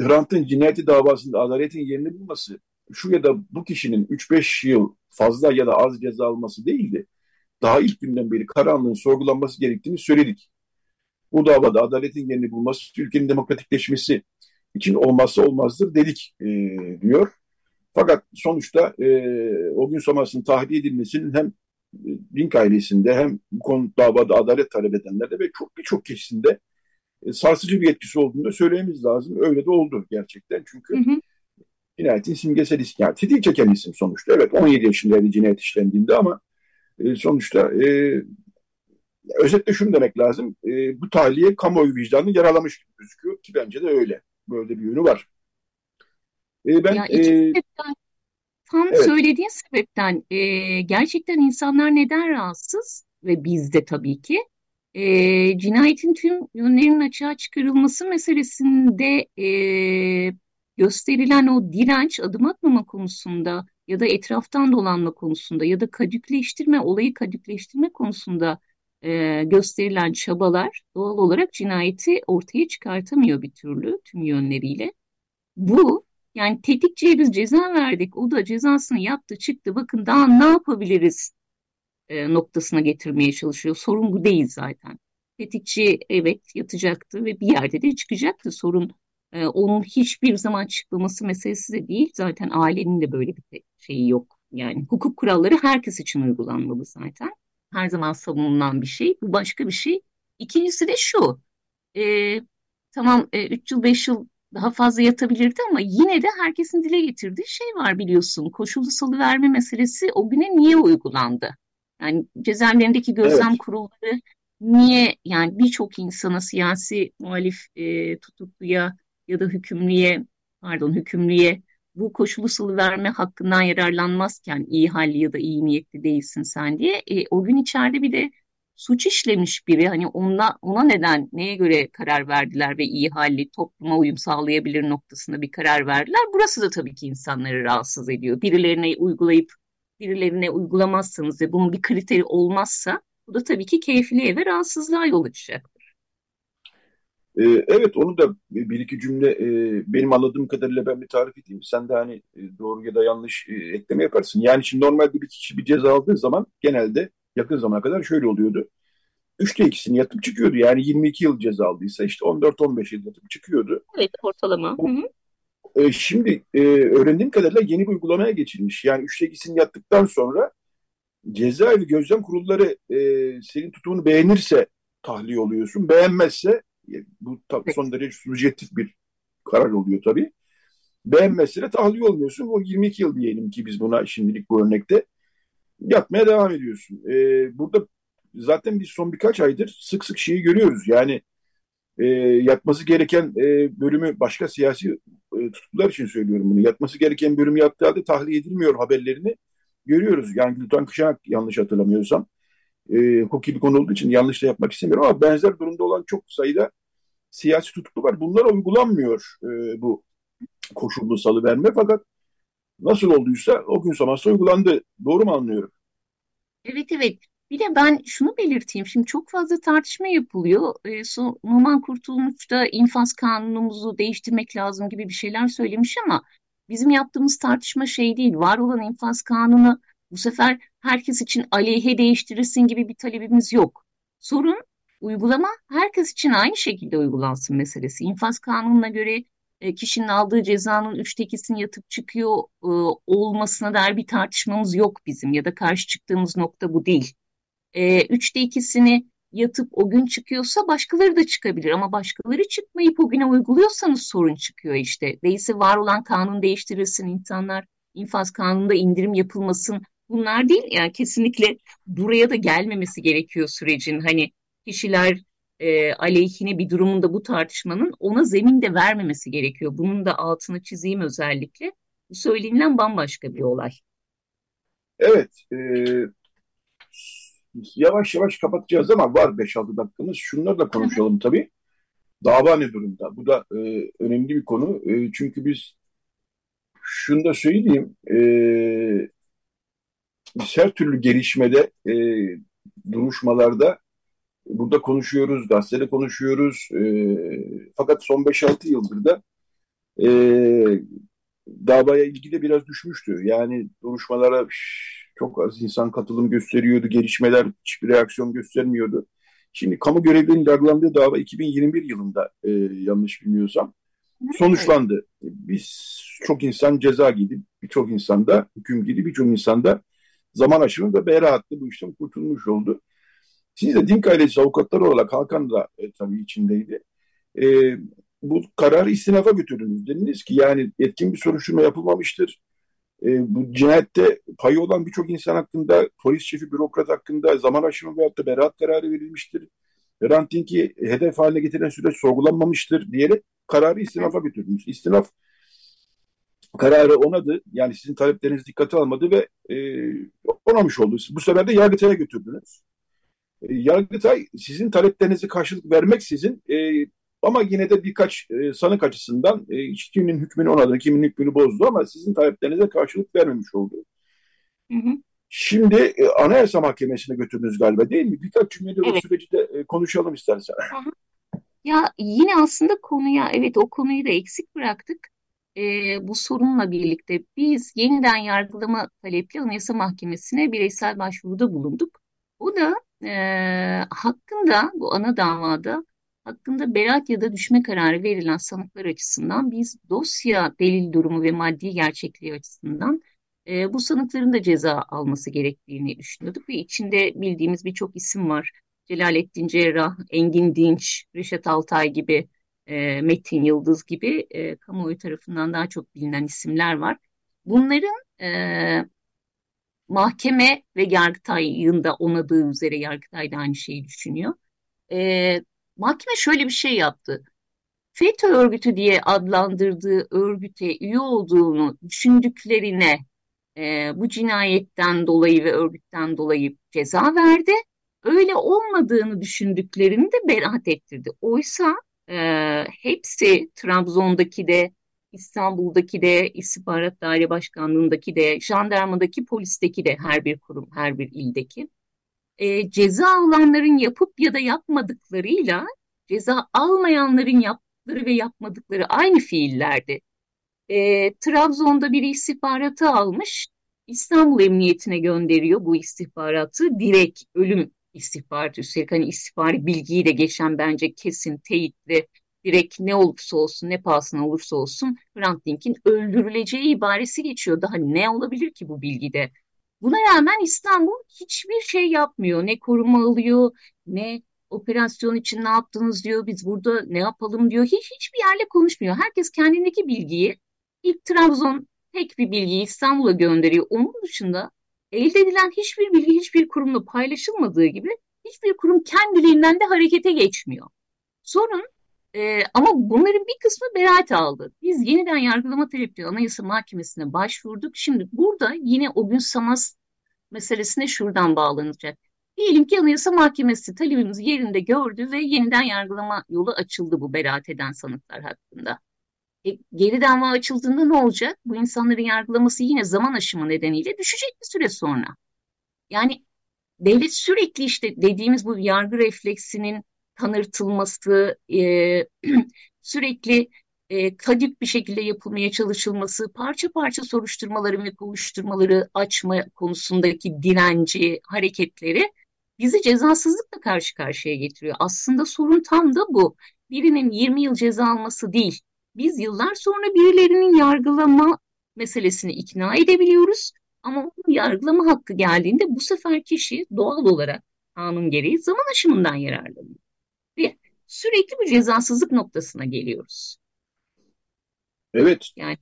Hrant'ın cinayeti davasında adaletin yerini bulması şu ya da bu kişinin 3-5 yıl fazla ya da az ceza alması değildi. Daha ilk günden beri karanlığın sorgulanması gerektiğini söyledik. Bu davada adaletin yerini bulması ülkenin demokratikleşmesi için olmazsa olmazdır dedik e, diyor. Fakat sonuçta e, o gün sonrasının tahliye edilmesinin hem Link ailesinde hem bu konu davada adalet talep edenlerde ve çok birçok kesimde e, sarsıcı bir etkisi olduğunu da söylememiz lazım. Öyle de oldu gerçekten çünkü hı hı. Cinayetin simgesel isim. Yani tetiği çeken isim sonuçta. Evet 17 yaşındaydı cinayet işlendiğinde ama e, sonuçta e, özetle şunu demek lazım. E, bu tahliye kamuoyu vicdanını yaralamış gibi gözüküyor ki bence de öyle. Böyle bir yönü var. E, ben ya e, tam evet. söylediğin sebepten e, gerçekten insanlar neden rahatsız ve biz de tabii ki e, cinayetin tüm yönlerinin açığa çıkarılması meselesinde e, gösterilen o direnç adım atmama konusunda ya da etraftan dolanma konusunda ya da kadükleştirme, olayı kadükleştirme konusunda e, gösterilen çabalar doğal olarak cinayeti ortaya çıkartamıyor bir türlü tüm yönleriyle. Bu yani tetikçiye biz ceza verdik, o da cezasını yaptı çıktı bakın daha ne yapabiliriz e, noktasına getirmeye çalışıyor. Sorun bu değil zaten. Tetikçi evet yatacaktı ve bir yerde de çıkacaktı. Sorun e, onun hiçbir zaman çıkmaması meselesi de değil. Zaten ailenin de böyle bir şeyi yok. Yani hukuk kuralları herkes için uygulanmalı zaten. Her zaman savunulan bir şey. Bu başka bir şey. İkincisi de şu. E, tamam 3 e, yıl 5 yıl daha fazla yatabilirdi ama yine de herkesin dile getirdiği şey var biliyorsun. Koşullu salıverme meselesi o güne niye uygulandı? Yani cezaevlerindeki gözlem evet. kurulları niye yani birçok insana siyasi muhalif e, tutukluya ya da hükümlüye pardon hükümlüye bu koşulu salı verme hakkından yararlanmazken iyi halli ya da iyi niyetli değilsin sen diye e, o gün içeride bir de suç işlemiş biri hani ona, ona neden neye göre karar verdiler ve iyi halli topluma uyum sağlayabilir noktasında bir karar verdiler. Burası da tabii ki insanları rahatsız ediyor. Birilerine uygulayıp birilerine uygulamazsanız ve bunun bir kriteri olmazsa bu da tabii ki keyfiliğe ve rahatsızlığa yol açacaktır. Ee, evet onu da bir iki cümle e, benim anladığım kadarıyla ben bir tarif edeyim. Sen de hani e, doğru ya da yanlış e, ekleme yaparsın. Yani şimdi normalde bir kişi bir ceza aldığı zaman genelde yakın zamana kadar şöyle oluyordu. Üçte ikisini yatıp çıkıyordu. Yani 22 yıl ceza aldıysa işte 14-15 yıl yatıp çıkıyordu. Evet ortalama. Hı hı. E, şimdi e, öğrendiğim kadarıyla yeni bir uygulamaya geçilmiş. Yani üçte ikisini yattıktan sonra cezaevi gözlem kurulları e, senin tutumunu beğenirse tahliye oluyorsun. Beğenmezse bu son derece subjektif bir karar oluyor tabii. Beğenmezse de tahliye olmuyorsun. O 22 yıl diyelim ki biz buna şimdilik bu örnekte yatmaya devam ediyorsun. E, burada zaten biz son birkaç aydır sık sık şeyi görüyoruz. Yani e, yatması gereken e, bölümü başka siyasi e, tutuklular için söylüyorum bunu. Yatması gereken bölümü yattığı halde tahliye edilmiyor haberlerini görüyoruz. Yani Gülten Kışanak yanlış hatırlamıyorsam e, hukuki bir konu olduğu için yanlış da yapmak istemiyorum ama benzer durumda olan çok sayıda siyasi tutuklu var. Bunlar uygulanmıyor e, bu koşullu salı verme fakat nasıl olduysa o gün sonrası uygulandı. Doğru mu anlıyorum? Evet evet. Bir de ben şunu belirteyim. Şimdi çok fazla tartışma yapılıyor. E, so, Numan Kurtulmuş da infaz kanunumuzu değiştirmek lazım gibi bir şeyler söylemiş ama bizim yaptığımız tartışma şey değil. Var olan infaz kanunu Bu sefer herkes için aleyhe değiştirilsin gibi bir talebimiz yok. Sorun uygulama herkes için aynı şekilde uygulansın meselesi. İnfaz kanununa göre e, kişinin aldığı cezanın üçte ikisini yatıp çıkıyor e, olmasına dair bir tartışmamız yok bizim ya da karşı çıktığımız nokta bu değil. E, üçte ikisini yatıp o gün çıkıyorsa başkaları da çıkabilir ama başkaları çıkmayıp o güne uyguluyorsanız sorun çıkıyor işte. Değilse var olan kanun değiştirilsin, insanlar infaz kanununda indirim yapılmasın. Bunlar değil yani kesinlikle buraya da gelmemesi gerekiyor sürecin. Hani kişiler e, aleyhine bir durumunda bu tartışmanın ona zemin de vermemesi gerekiyor. Bunun da altını çizeyim özellikle. Bu söylenilen bambaşka bir olay. Evet, e, yavaş yavaş kapatacağız ama var 5-6 dakikamız. Şunları da konuşalım tabii. Dava ne durumda? Bu da e, önemli bir konu. E, çünkü biz şunu da söyleyeyim. E, biz her türlü gelişmede, e, duruşmalarda burada konuşuyoruz, gazetede konuşuyoruz. E, fakat son 5-6 yıldır da e, davaya ilgi de biraz düşmüştü. Yani duruşmalara çok az insan katılım gösteriyordu, gelişmeler hiçbir reaksiyon göstermiyordu. Şimdi kamu görevlilerinin yargılandığı dava 2021 yılında e, yanlış bilmiyorsam sonuçlandı. Biz çok insan ceza gidip birçok insanda hüküm gidip birçok insanda zaman aşımı ve beraatlı bu işten kurtulmuş oldu. Siz de Dink ailesi avukatları olarak Hakan da e, tabii içindeydi. E, bu kararı istinafa götürdünüz. Dediniz ki yani etkin bir soruşturma yapılmamıştır. E, bu cinayette payı olan birçok insan hakkında, polis şefi, bürokrat hakkında zaman aşımı veyahut da beraat kararı verilmiştir. Hrant Dink'i hedef haline getiren süreç sorgulanmamıştır diyerek kararı istinafa götürdünüz. İstinaf kararı onadı. Yani sizin talepleriniz dikkate almadı ve e, onamış oldu. Bu sefer de Yargıtay'a götürdünüz. E, Yargıtay sizin taleplerinizi karşılık vermek sizin e, ama yine de birkaç e, sanık açısından e, kiminin hükmünü onadı, kimin hükmünü bozdu ama sizin taleplerinize karşılık vermemiş oldu. Hı hı. Şimdi e, Anayasa Mahkemesi'ne götürdünüz galiba değil mi? Birkaç cümlede evet. o süreci de e, konuşalım istersen. Hı hı. Ya yine aslında konuya evet o konuyu da eksik bıraktık. E, bu sorunla birlikte biz yeniden yargılama talepli Anayasa Mahkemesi'ne bireysel başvuruda bulunduk. O da e, hakkında bu ana davada hakkında beraat ya da düşme kararı verilen sanıklar açısından biz dosya delil durumu ve maddi gerçekliği açısından e, bu sanıkların da ceza alması gerektiğini düşünüyorduk ve içinde bildiğimiz birçok isim var. Celalettin Cerrah, Engin Dinç, Reşat Altay gibi, e, Metin Yıldız gibi e, kamuoyu tarafından daha çok bilinen isimler var. Bunların e, mahkeme ve Yargıtay'ın da onadığı üzere Yargıtay da aynı şeyi düşünüyor. E, mahkeme şöyle bir şey yaptı. FETÖ örgütü diye adlandırdığı örgüte üye olduğunu düşündüklerine e, bu cinayetten dolayı ve örgütten dolayı ceza verdi. Öyle olmadığını düşündüklerini de beraat ettirdi. Oysa e, hepsi Trabzon'daki de, İstanbul'daki de, İstihbarat Daire Başkanlığı'ndaki de, jandarmadaki, polisteki de her bir kurum, her bir ildeki e, ceza alanların yapıp ya da yapmadıklarıyla ceza almayanların yaptıkları ve yapmadıkları aynı fiillerdi. E, Trabzon'da bir istihbaratı almış, İstanbul Emniyetine gönderiyor bu istihbaratı. Direkt ölüm istihbaratı üstelik hani istihbari bilgiyi de geçen bence kesin teyitli direkt ne olursa olsun ne pahasına olursa olsun Hrant Dink'in öldürüleceği ibaresi geçiyor. Daha ne olabilir ki bu bilgide? Buna rağmen İstanbul hiçbir şey yapmıyor. Ne koruma alıyor, ne operasyon için ne yaptınız diyor. Biz burada ne yapalım diyor. Hiç hiçbir yerle konuşmuyor. Herkes kendindeki bilgiyi ilk Trabzon tek bir bilgiyi İstanbul'a gönderiyor. Onun dışında elde edilen hiçbir bilgi hiçbir kurumla paylaşılmadığı gibi hiçbir kurum kendiliğinden de harekete geçmiyor. Sorun e, ama bunların bir kısmı beraat aldı. Biz yeniden yargılama talepleri Anayasa Mahkemesi'ne başvurduk. Şimdi burada yine o gün Samas meselesine şuradan bağlanacak. Diyelim ki Anayasa Mahkemesi talebimizi yerinde gördü ve yeniden yargılama yolu açıldı bu beraat eden sanıklar hakkında. E, geri dava açıldığında ne olacak? Bu insanların yargılaması yine zaman aşımı nedeniyle düşecek bir süre sonra. Yani devlet sürekli işte dediğimiz bu yargı refleksinin tanırtılması, e, sürekli e, kadip bir şekilde yapılmaya çalışılması, parça parça soruşturmaları ve kovuşturmaları açma konusundaki direnci, hareketleri bizi cezasızlıkla karşı karşıya getiriyor. Aslında sorun tam da bu. Birinin 20 yıl ceza alması değil. Biz yıllar sonra birilerinin yargılama meselesini ikna edebiliyoruz. Ama yargılama hakkı geldiğinde bu sefer kişi doğal olarak kanun gereği zaman aşımından yararlanıyor. Ve sürekli bir cezasızlık noktasına geliyoruz. Evet. Yani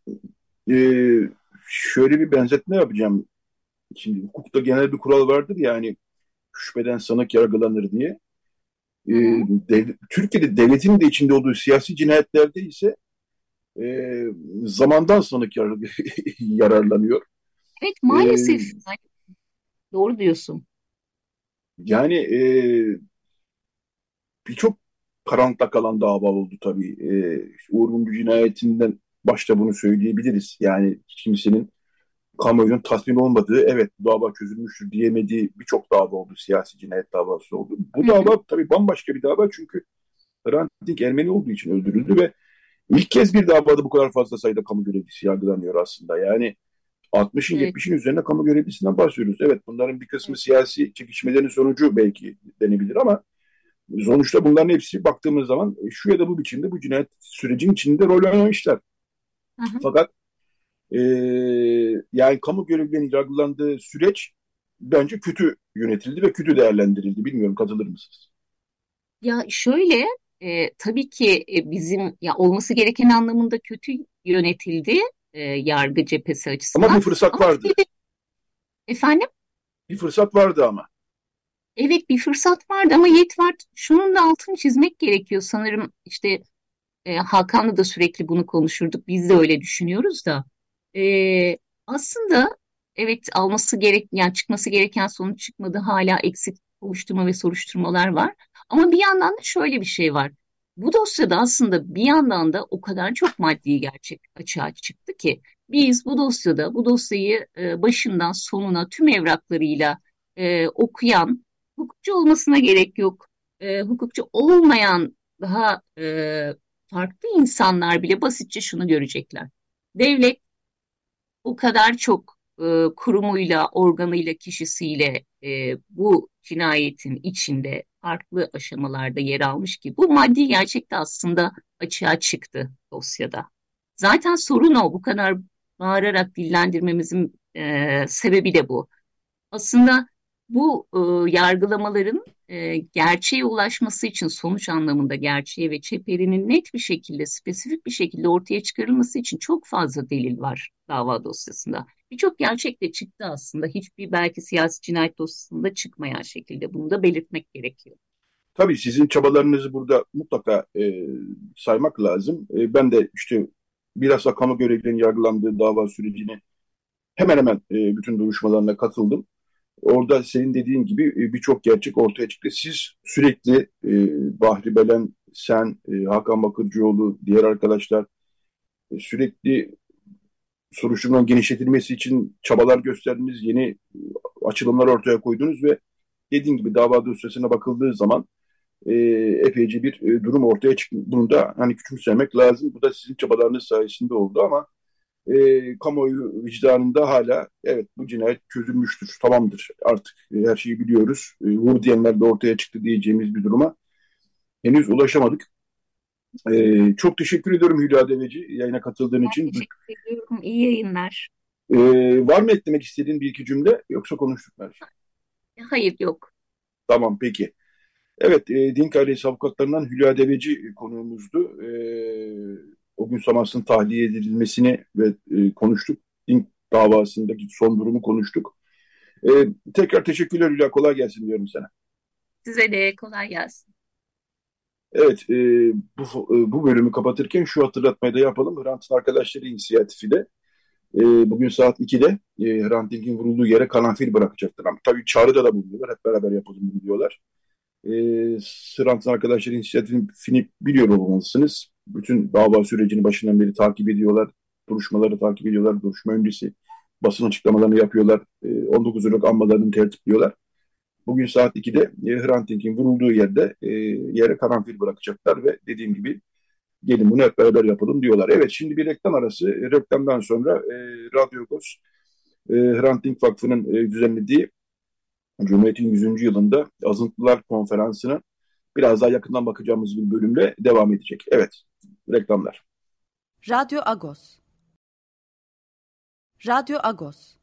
Ee, şöyle bir benzetme yapacağım. Şimdi hukukta genel bir kural vardır yani şüpheden sanık yargılanır diye. Ee, dev- Türkiye'de devletin de içinde olduğu siyasi cinayetlerde ise e, zamandan sanık yar- yararlanıyor. evet Ee, maalesef yani doğru diyorsun. yani e, birçok karanlıkta kalan dava oldu tabii. Ee, işte Uğur Mumcu cinayetinden başta bunu söyleyebiliriz. Yani kimsenin kamuoyunun tatmin olmadığı, evet dava çözülmüştür diyemediği birçok dava oldu. Siyasi cinayet davası oldu. Bu dava tabii bambaşka bir dava çünkü Hrant Dink Ermeni olduğu için öldürüldü ve ilk kez bir davada bu kadar fazla sayıda kamu görevlisi yargılanıyor aslında. Yani 60'ın Evet, 70'in üzerinde kamu görevlisinden bahsediyoruz. Evet bunların bir kısmı evet, siyasi çekişmelerin sonucu belki denebilir ama sonuçta bunların hepsi baktığımız zaman şu ya da bu biçimde bu cinayet sürecin içinde rol oynamışlar. hı hı. Fakat e, yani kamu görevlilerinin yargılandığı süreç bence kötü yönetildi ve kötü değerlendirildi. Bilmiyorum katılır mısınız? Ya şöyle e, tabii ki e, bizim ya olması gereken anlamında kötü yönetildi e, yargı cephesi Ama bir açısından. fırsat Ama vardı. bir efendim Bir fırsat vardı ama. evet bir fırsat vardı ama yet var. Şunun da altını çizmek gerekiyor sanırım işte e, Hakan'la da sürekli bunu konuşurduk. Biz de öyle düşünüyoruz da. E, aslında evet alması gerek yani çıkması gereken sonuç çıkmadı. Hala eksik kovuşturma ve soruşturmalar var. Ama bir yandan da şöyle bir şey var. Bu dosyada aslında bir yandan da o kadar çok maddi gerçek açığa çıktı ki biz bu dosyada bu dosyayı e, başından sonuna tüm evraklarıyla e, okuyan hukukçu olmasına gerek yok. E, hukukçu olmayan daha farklı insanlar bile basitçe şunu görecekler. Devlet o kadar çok kurumuyla, organıyla, kişisiyle bu cinayetin içinde farklı aşamalarda yer almış ki bu maddi gerçek de aslında açığa çıktı dosyada. Zaten sorun o. Bu kadar bağırarak dillendirmemizin e, sebebi de bu. Aslında bu e, yargılamaların e, gerçeğe ulaşması için sonuç anlamında gerçeğe ve çeperinin net bir şekilde, spesifik bir şekilde ortaya çıkarılması için çok fazla delil var dava dosyasında. Birçok gerçek de çıktı aslında. Hiçbir belki siyasi cinayet dosyasında çıkmayan şekilde bunu da belirtmek gerekiyor. Tabii sizin çabalarınızı burada mutlaka e, saymak lazım. E, ben de işte bilhassa kamu görevlilerinin yargılandığı dava sürecini hemen hemen e, bütün duruşmalarına katıldım. Orada senin dediğin gibi e, birçok gerçek ortaya çıktı. Siz sürekli e, Bahri Belen, sen, e, Hakan Bakırcıoğlu, diğer arkadaşlar sürekli soruşturmanın genişletilmesi için çabalar gösterdiniz, yeni açılımlar ortaya koydunuz ve dediğin gibi dava dosyasına bakıldığı zaman e, epeyce bir e, durum ortaya çıktı. Bunu da hani küçümsemek lazım. Bu da sizin çabalarınız sayesinde oldu ama e, kamuoyu vicdanında hala evet bu cinayet çözülmüştür, tamamdır artık e, her şeyi biliyoruz. E, vur diyenler de ortaya çıktı diyeceğimiz bir duruma henüz ulaşamadık. E, çok teşekkür ediyorum Hülya Deveci yayına katıldığın Ben için. teşekkür ediyorum. İyi yayınlar. E, var mı eklemek istediğin bir iki cümle yoksa konuştuk mu her şeyi? Hayır yok. Tamam peki. Evet, e, Dink ailesi avukatlarından Hülya Deveci konuğumuzdu. E, o gün Samas'ın tahliye edilmesini ve e, konuştuk. Dink davasındaki son durumu konuştuk. E, tekrar teşekkürler Hülya, kolay gelsin diyorum sana. Size de kolay gelsin. Evet, e, bu, e, bu bölümü kapatırken şu hatırlatmayı da yapalım. Hrant'ın arkadaşları inisiyatifi de e, bugün saat 2'de e, Hrant Dink'in vurulduğu yere karanfil bırakacaklar. Ama tabii çağrıda da bulunuyorlar. Hep beraber yapalım diyorlar. E, Hrant'ın arkadaşları inisiyatifini biliyor olmalısınız. Bütün dava sürecini başından beri takip ediyorlar. Duruşmaları takip ediyorlar. Duruşma öncesi basın açıklamalarını yapıyorlar. E, 19 Ocak anmalarını tertipliyorlar. Bugün saat 2'de e, Hrant Dink'in vurulduğu yerde e, yere karanfil bırakacaklar ve dediğim gibi gelin bunu hep beraber yapalım diyorlar. Evet şimdi bir reklam arası. Reklamdan sonra e, Radyo Agos e, Hrant Dink Vakfı'nın e, düzenlediği Cumhuriyet'in 100. yılında Azıntılar Konferansı'na biraz daha yakından bakacağımız bir bölümle devam edecek. Evet, reklamlar. Radyo Agos Radyo Agos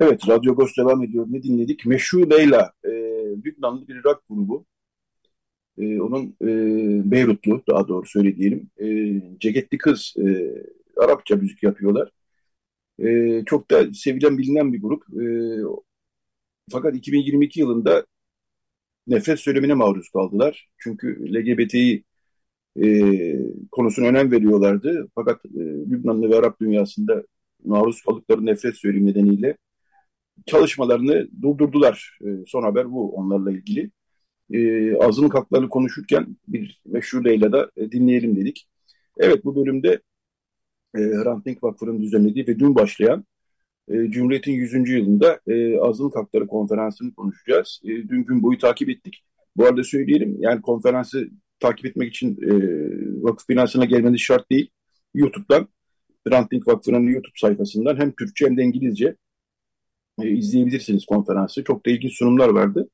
Evet, Radyo Agos devam ediyor. Ne dinledik? Meşhur Leyla, e, Lübnanlı bir rock grubu. E, onun e, Beyrutlu, daha doğru söyleyelim. E, ceketli kız, e, Arapça müzik yapıyorlar. E, çok da sevilen, bilinen bir grup. E, fakat 2022 yılında nefret söylemine maruz kaldılar. Çünkü LGBT'yi e, konusuna önem veriyorlardı. Fakat e, Lübnanlı ve Arap dünyasında maruz kaldıkları nefret söylemi nedeniyle çalışmalarını durdurdular. E, son haber bu onlarla ilgili. E, azınlık haklarını konuşurken bir meşhur Leyla'da e, dinleyelim dedik. Evet bu bölümde e, Hrant Dink Vakfı'nın düzenlediği ve dün başlayan e, Cumhuriyet'in 100. yılında e, Azınlık Hakları Konferansı'nı konuşacağız. E, dün gün boyu takip ettik. Bu arada söyleyelim yani konferansı takip etmek için e, vakıf binasına gelmeniz şart değil. YouTube'dan Hrant Dink Vakfı'nın YouTube sayfasından hem Türkçe hem de İngilizce e, izleyebilirsiniz konferansı. Çok da ilginç sunumlar vardı.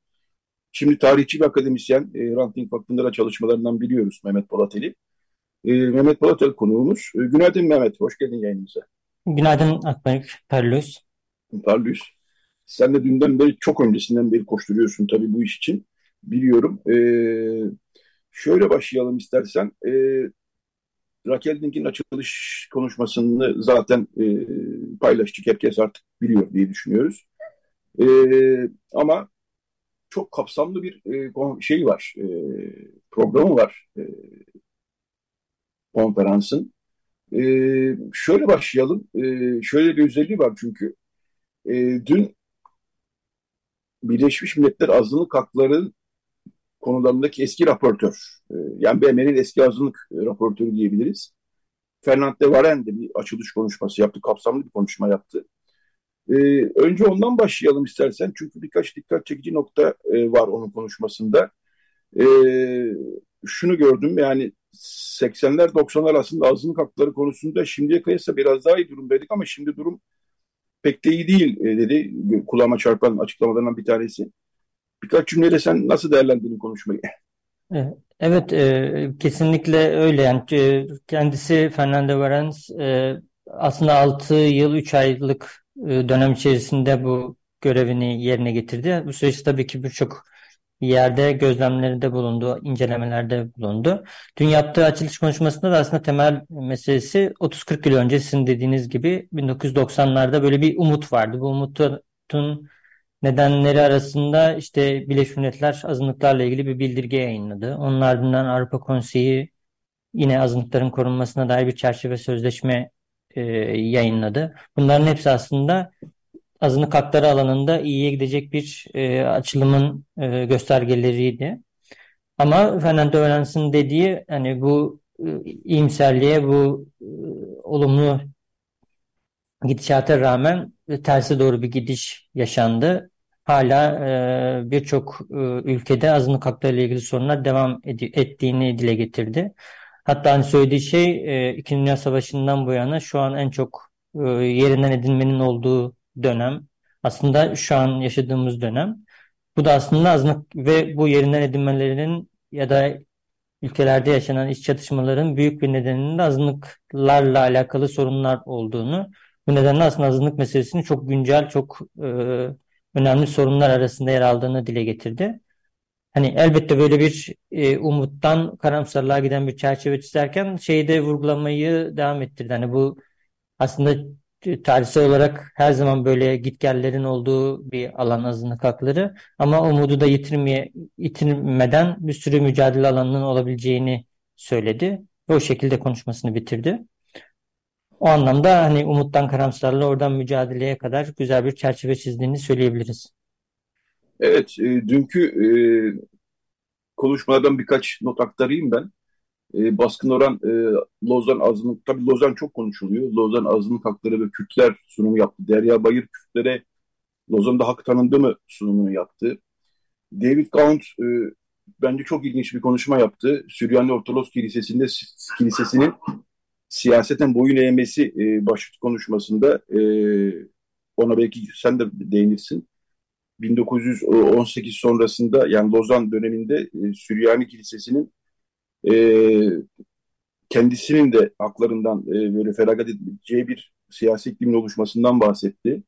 Şimdi tarihçi bir akademisyen, e, Hrant Dink Vakfı'nda da çalışmalarından biliyoruz Mehmet Polateli. Mehmet Polatel konuğumuz. Günaydın Mehmet, hoş geldin yayınımıza. Günaydın Akbayık, Parlus. Parlus. Sen de dünden beri, çok öncesinden beri koşturuyorsun tabii bu iş için. Biliyorum. E, şöyle başlayalım istersen. E, Raquel Dink'in açılış konuşmasını zaten e, paylaştık. Herkes artık biliyor diye düşünüyoruz. E, ama çok kapsamlı bir e, şey var. E, programı var. E, konferansın. E, şöyle başlayalım. E, şöyle bir özelliği var çünkü. E, dün Birleşmiş Milletler Azınlık Hakları konularındaki eski raportör, e, yani BM'nin eski azınlık raportörü diyebiliriz. Fernand de Varen de bir açılış konuşması yaptı, kapsamlı bir konuşma yaptı. E, önce ondan başlayalım istersen çünkü birkaç dikkat çekici nokta e, var onun konuşmasında. E, şunu gördüm yani 80'ler 90'lar arasında azınlık hakları konusunda şimdiye kıyasla biraz daha iyi durumdaydık ama şimdi durum pek de iyi değil e, dedi. Kulağıma çarpan açıklamalarından bir tanesi. Birkaç cümleyle sen nasıl değerlendirdin konuşmayı? Evet, e, kesinlikle öyle. Yani e, kendisi Fernando Varens e, aslında 6 yıl 3 aylık e, dönem içerisinde bu görevini yerine getirdi. Bu süreç tabii ki birçok yerde gözlemlerinde bulundu, incelemelerde bulundu. Dün yaptığı açılış konuşmasında da aslında temel meselesi 30-40 yıl önce sizin dediğiniz gibi 1990'larda böyle bir umut vardı. Bu umutun nedenleri arasında işte Birleşmiş Milletler azınlıklarla ilgili bir bildirge yayınladı. Onun ardından Avrupa Konseyi yine azınlıkların korunmasına dair bir çerçeve sözleşme e, yayınladı. Bunların hepsi aslında azınlık hakları alanında iyiye gidecek bir e, açılımın e, göstergeleriydi. Ama Fernando Öğrensin dediği hani bu e, iyimserliğe, bu e, olumlu gidişata rağmen terse doğru bir gidiş yaşandı. Hala e, birçok e, ülkede azınlık hakları ile ilgili sorunlar devam ettiğini dile getirdi. Hatta hani söylediği şey e, İkinci Dünya Savaşı'ndan bu yana şu an en çok e, yerinden edinmenin olduğu dönem. Aslında şu an yaşadığımız dönem. Bu da aslında azınlık ve bu yerinden edinmelerinin ya da ülkelerde yaşanan iç çatışmaların büyük bir nedeninin de azınlıklarla alakalı sorunlar olduğunu bu nedenle aslında azınlık meselesini çok güncel, çok e, önemli sorunlar arasında yer aldığını dile getirdi. Hani elbette böyle bir e, umuttan karamsarlığa giden bir çerçeve çizerken şeyi de vurgulamayı devam ettirdi. Hani bu aslında tarihsel olarak her zaman böyle gitgellerin olduğu bir alan azınlık hakları ama umudu da yitirmeye, yitirmeden bir sürü mücadele alanının olabileceğini söyledi ve o şekilde konuşmasını bitirdi. O anlamda hani umuttan karamsarlığa oradan mücadeleye kadar güzel bir çerçeve çizdiğini söyleyebiliriz. Evet, e, dünkü e, konuşmalardan birkaç not aktarayım ben. E, baskın oran e, Lozan azınlık, tabii Lozan çok konuşuluyor. Lozan azınlık hakları ve Kürtler sunumu yaptı. Derya Bayır Kürtlere Lozan'da hak tanındı mı sunumunu yaptı. David Count e, bence çok ilginç bir konuşma yaptı. Süryani Ortodoks Kilisesi'nde kilisesinin siyaseten boyun eğmesi e, başlık konuşmasında e, ona belki sen de değinirsin. 1918 sonrasında yani Lozan döneminde e, Süryani Kilisesi'nin e, kendisinin de haklarından e, böyle feragat edileceği bir siyasi iklimin oluşmasından bahsetti.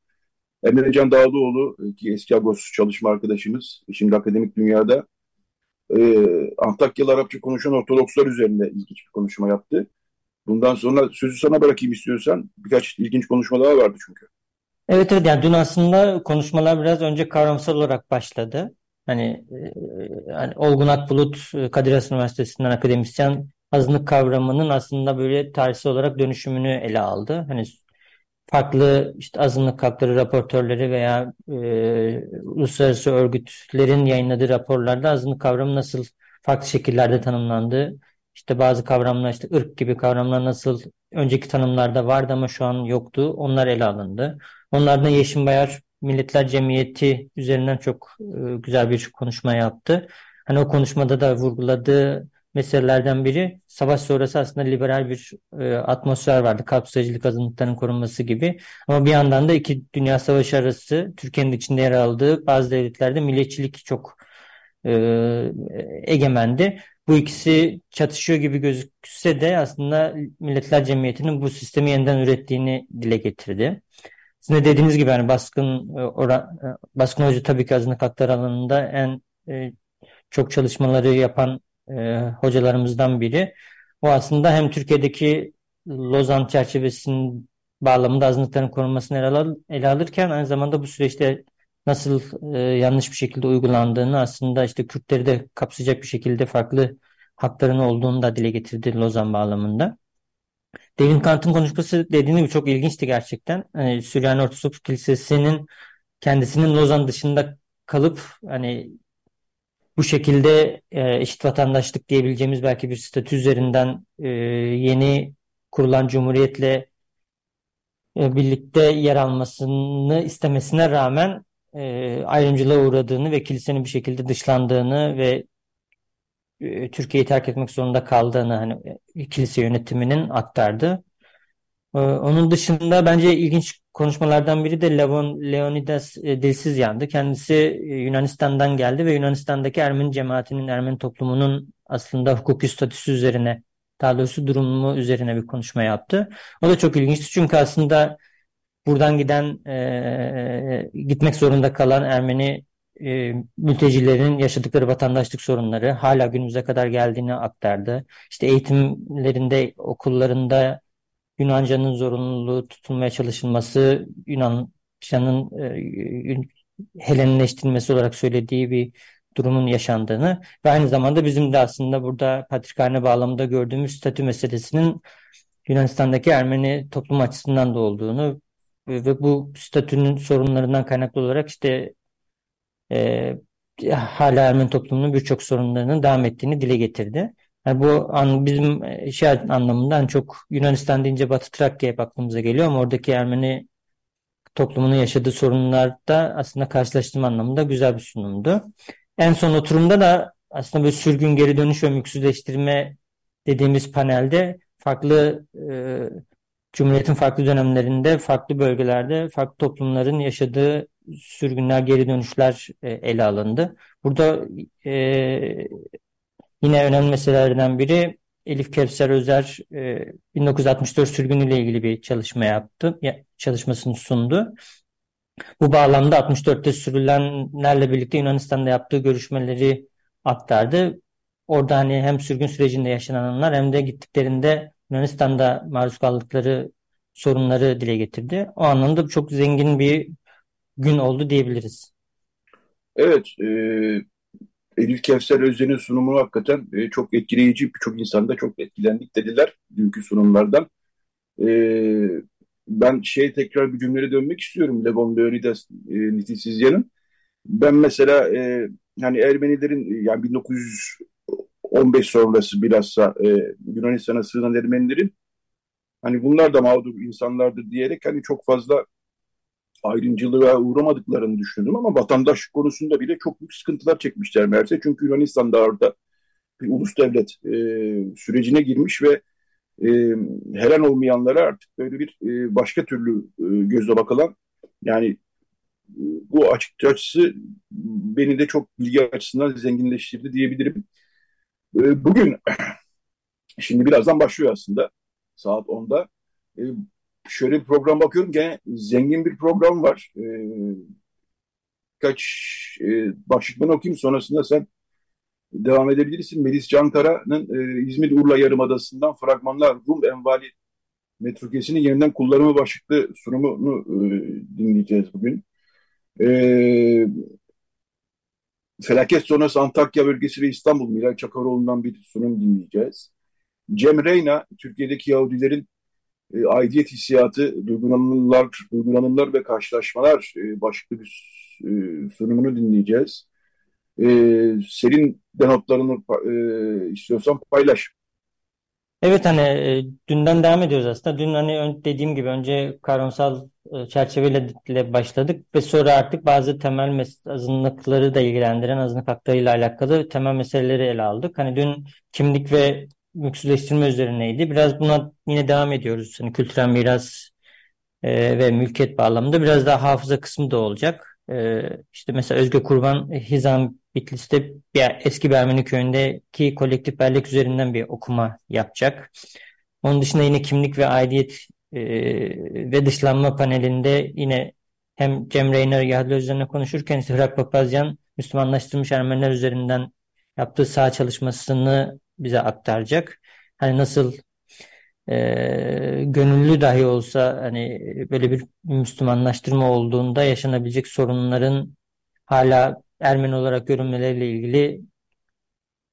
Emrecan Dağlıoğlu ki eski Agos çalışma arkadaşımız, şimdi akademik dünyada e, Antakyalı Arapça konuşan Ortodokslar üzerinde ilginç bir konuşma yaptı. Bundan sonra sözü sana bırakayım istiyorsan. Birkaç ilginç konuşma daha vardı çünkü. Evet evet yani dün aslında konuşmalar biraz önce kavramsal olarak başladı. Hani, e, hani Olgun Akbulut e, Kadir Has Üniversitesi'nden akademisyen azınlık kavramının aslında böyle tarihsel olarak dönüşümünü ele aldı. Hani farklı işte azınlık hakları raportörleri veya e, uluslararası örgütlerin yayınladığı raporlarda azınlık kavramı nasıl farklı şekillerde tanımlandı. İşte bazı kavramlar işte ırk gibi kavramlar nasıl önceki tanımlarda vardı ama şu an yoktu. Onlar ele alındı. Onlardan Yeşim Bayar Milletler Cemiyeti üzerinden çok e, güzel bir konuşma yaptı. Hani o konuşmada da vurguladığı meselelerden biri savaş sonrası aslında liberal bir e, atmosfer vardı. Kapsayıcılık azınlıkların korunması gibi. Ama bir yandan da iki dünya savaşı arası Türkiye'nin içinde yer aldığı bazı devletlerde milliyetçilik çok e, egemendi. Bu ikisi çatışıyor gibi gözükse de aslında Milletler Cemiyeti'nin bu sistemi yeniden ürettiğini dile getirdi. Sizin de dediğiniz gibi yani baskın e, oran, e, baskın hoca tabii ki azınlık hakları alanında en e, çok çalışmaları yapan hocalarımızdan biri. O aslında hem Türkiye'deki Lozan çerçevesinin bağlamında azınlıkların korunmasını ele, al ele alırken aynı zamanda bu süreçte nasıl yanlış bir şekilde uygulandığını aslında işte Kürtleri de kapsayacak bir şekilde farklı hakların olduğunu da dile getirdi Lozan bağlamında. David Kant'ın konuşması dediğim gibi çok ilginçti gerçekten. Yani Süryani Ortodoks Kilisesi'nin kendisinin Lozan dışında kalıp hani bu şekilde e, eşit vatandaşlık diyebileceğimiz belki bir statü üzerinden e, yeni kurulan cumhuriyetle e, birlikte yer almasını istemesine rağmen e, ayrımcılığa uğradığını ve kilisenin bir şekilde dışlandığını ve e, Türkiye'yi terk etmek zorunda kaldığını hani e, kilise yönetiminin aktardı. E, onun dışında bence ilginç konuşmalardan biri de Levon Leonidas Dilsiz yandı. Kendisi Yunanistan'dan geldi ve Yunanistan'daki Ermeni cemaatinin, Ermeni toplumunun aslında hukuki statüsü üzerine, daha doğrusu durumu üzerine bir konuşma yaptı. O da çok ilginçti çünkü aslında buradan giden, e, gitmek zorunda kalan Ermeni e, mültecilerin yaşadıkları vatandaşlık sorunları hala günümüze kadar geldiğini aktardı. İşte eğitimlerinde, okullarında Yunanca'nın zorunluluğu tutulmaya çalışılması, Yunanca'nın e, Helenleştirilmesi olarak söylediği bir durumun yaşandığını ve aynı zamanda bizim de aslında burada patrikhane bağlamında gördüğümüz statü meselesinin Yunanistan'daki Ermeni toplum açısından da olduğunu ve bu statünün sorunlarından kaynaklı olarak işte e, hala Ermeni toplumunun birçok sorunlarının devam ettiğini dile getirdi. Yani bu an, bizim e, şey anlamından çok Yunanistan deyince Batı Trakya hep aklımıza geliyor ama oradaki Ermeni toplumunun yaşadığı sorunlar da aslında karşılaştırma anlamında güzel bir sunumdu. En son oturumda da aslında böyle sürgün geri dönüş ve mülksüzleştirme dediğimiz panelde farklı e, Cumhuriyet'in farklı dönemlerinde, farklı bölgelerde, farklı toplumların yaşadığı sürgünler, geri dönüşler e, ele alındı. Burada e, Yine önemli meselelerden biri Elif Kevser Özer e, 1964 sürgünüyle ilgili bir çalışma yaptı, çalışmasını sundu. Bu bağlamda 64'te sürülenlerle birlikte Yunanistan'da yaptığı görüşmeleri aktardı. Orada hani hem sürgün sürecinde yaşananlar hem de gittiklerinde Yunanistan'da maruz kaldıkları sorunları dile getirdi. O anlamda çok zengin bir gün oldu diyebiliriz. Evet, e, Elif Kevser Özden'in sunumu hakikaten e, çok etkileyici. Birçok insan da çok etkilendik dediler dünkü sunumlardan. E, ben şey tekrar bir cümleye dönmek istiyorum. Levon Leonidas e, Nitisizya'nın. Ben mesela e, hani Ermenilerin yani 1915 sonrası bilhassa e, Yunanistan'a sığınan Ermenilerin hani bunlar da mağdur insanlardır diyerek hani çok fazla ayrımcılığa uğramadıklarını düşündüm ama vatandaş konusunda bile çok büyük sıkıntılar çekmişler meğerse. Çünkü Yunanistan da orada bir ulus devlet e, sürecine girmiş ve e, helen olmayanlara artık böyle bir e, başka türlü e, gözle bakılan yani e, bu açıkçası beni de çok bilgi açısından zenginleştirdi diyebilirim. E, bugün şimdi birazdan başlıyor aslında saat 10'da. E, şöyle bir program bakıyorum gene zengin bir program var. E, kaç e, başlıklarını okuyayım sonrasında sen devam edebilirsin. Melis Cankara'nın e, İzmir Urla Yarımadası'ndan fragmanlar Rum Envali Metrukesi'nin yeniden kullanımı başlıklı sunumunu e, dinleyeceğiz bugün. E, felaket sonrası Antakya bölgesi ve İstanbul Miray Çakaroğlu'ndan bir sunum dinleyeceğiz. Cem Reyna, Türkiye'deki Yahudilerin e, aidiyet hissiyatı, duygulanımlar, duygulanımlar ve karşılaşmalar e, başlıklı bir e, sunumunu dinleyeceğiz. E, senin de notlarını e, istiyorsan paylaş. Evet hani e, dünden devam ediyoruz aslında. Dün hani dediğim gibi önce kavramsal e, çerçeveyle başladık ve sonra artık bazı temel azınlıkları da ilgilendiren azınlık haklarıyla alakalı temel meseleleri ele aldık. Hani dün kimlik ve mülksüzleştirme üzerineydi. Biraz buna yine devam ediyoruz. Hani kültürel miras e, ve mülkiyet bağlamında biraz daha hafıza kısmı da olacak. E, işte mesela Özge Kurban Hizam Bitlis'te bir eski bir Ermeni köyündeki kolektif bellek üzerinden bir okuma yapacak. Onun dışında yine kimlik ve aidiyet e, ve dışlanma panelinde yine hem Cem Reyner Yahudiler üzerine konuşurken Sıhrak Papazyan Müslümanlaştırmış Ermeniler üzerinden yaptığı sağ çalışmasını bize aktaracak. Hani nasıl e, gönüllü dahi olsa hani böyle bir Müslümanlaştırma olduğunda yaşanabilecek sorunların hala Ermeni olarak görünmeleriyle ilgili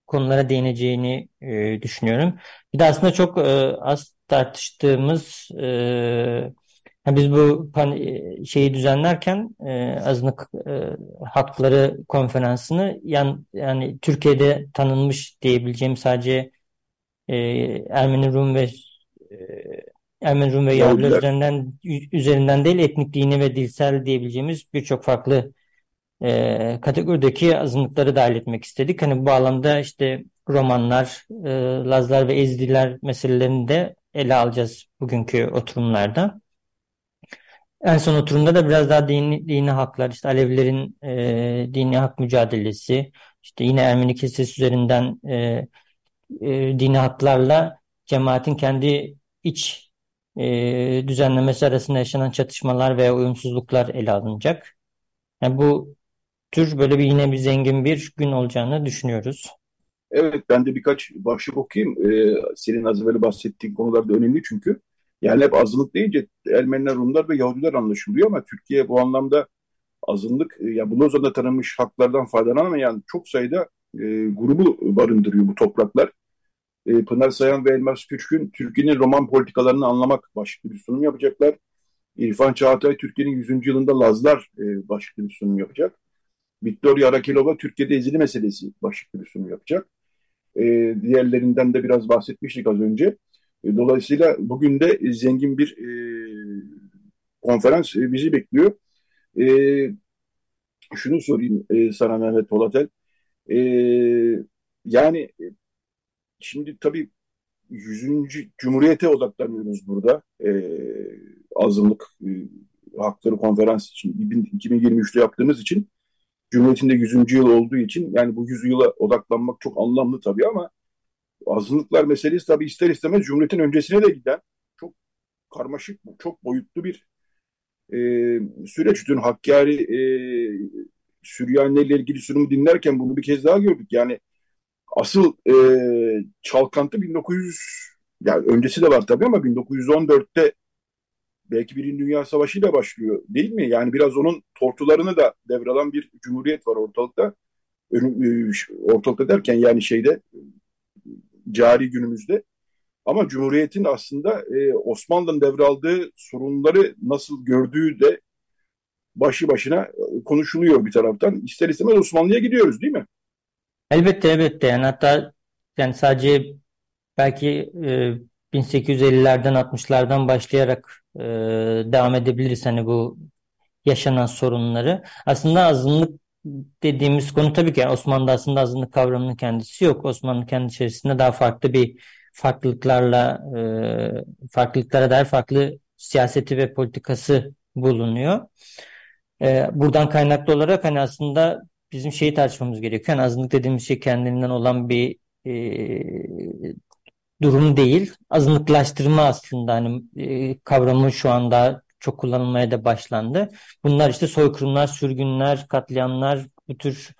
konulara değineceğini e, düşünüyorum. Bir de aslında çok e, az tartıştığımız e, biz bu e, şeyi düzenlerken e, azınlık e, hakları konferansını yan, yani Türkiye'de tanınmış diyebileceğim sadece e, Ermeni Rum ve e, Ermeni Rum ve Yahudiler üzerinden üzerinden değil etnik dini ve dilsel diyebileceğimiz birçok farklı e, kategorideki azınlıkları dahil etmek istedik. Hani bu bağlamda işte Romanlar, e, Lazlar ve Ezidiler meselelerini de ele alacağız bugünkü oturumlarda. En son oturumda da biraz daha dini, dini haklar, işte Alevilerin e, dini hak mücadelesi, işte yine Ermeni Kilisesi üzerinden e, e, dini haklarla cemaatin kendi iç e, düzenlemesi arasında yaşanan çatışmalar veya uyumsuzluklar ele alınacak. Yani bu tür böyle bir yine bir zengin bir gün olacağını düşünüyoruz. Evet ben de birkaç başlık okuyayım. Ee, senin az evvel bahsettiğin konular da önemli çünkü. Yani hep azınlık deyince Ermeniler, Rumlar ve Yahudiler anlaşılıyor ama Türkiye bu anlamda azınlık, e, ya bu Lozan'da tanınmış haklardan faydalanamayan çok sayıda e, grubu barındırıyor bu topraklar. E, Pınar Sayan ve Elmas Küçkün Türkiye'nin roman politikalarını anlamak başlıklı bir sunum yapacaklar. İrfan Çağatay Türkiye'nin 100. yılında Lazlar e, başlıklı bir sunum yapacak. Victoria Arakilova Türkiye'de ezili meselesi başlıklı bir sunum yapacak. E, diğerlerinden de biraz bahsetmiştik az önce. E, dolayısıyla bugün de zengin bir e, konferans e, bizi bekliyor. E, şunu sorayım e, sana Mehmet Polatel. E, yani e, şimdi tabii 100. Cumhuriyete odaklanıyoruz burada. E, azınlık e, hakları konferans için 2023'te yaptığımız için Cumhuriyet'in de 100. yıl olduğu için yani bu 100 yıla odaklanmak çok anlamlı tabii ama azınlıklar meselesi tabii ister istemez Cumhuriyet'in öncesine de giden çok karmaşık, çok boyutlu bir e, süreç. Dün Hakkari e, Süryani ilgili sunumu dinlerken bunu bir kez daha gördük. Yani asıl e, çalkantı 1900 yani öncesi de var tabii ama 1914'te belki Birinci Dünya Savaşı ile başlıyor değil mi? Yani biraz onun tortularını da devralan bir cumhuriyet var ortalıkta. E, ortalıkta derken yani şeyde cari günümüzde. Ama Cumhuriyet'in aslında e, Osmanlı'nın devraldığı sorunları nasıl gördüğü de başı başına e, konuşuluyor bir taraftan. İster istemez Osmanlı'ya gidiyoruz değil mi? Elbette elbette yani hatta yani sadece belki e, 1850'lerden 60'lardan başlayarak e, devam edebiliriz hani bu yaşanan sorunları. Aslında azınlık dediğimiz konu tabii ki yani Osmanlı'da aslında azınlık kavramının kendisi yok. Osmanlı kendi içerisinde daha farklı bir farklılıklarla e, farklılıklara dair farklı siyaseti ve politikası bulunuyor. E, buradan kaynaklı olarak hani aslında bizim şeyi tartışmamız gerekiyor. Yani azınlık dediğimiz şey kendinden olan bir e, durum değil. Azınlıklaştırma aslında hani e, kavramı şu anda çok kullanılmaya da başlandı. Bunlar işte soykırımlar, sürgünler, katliamlar bu tür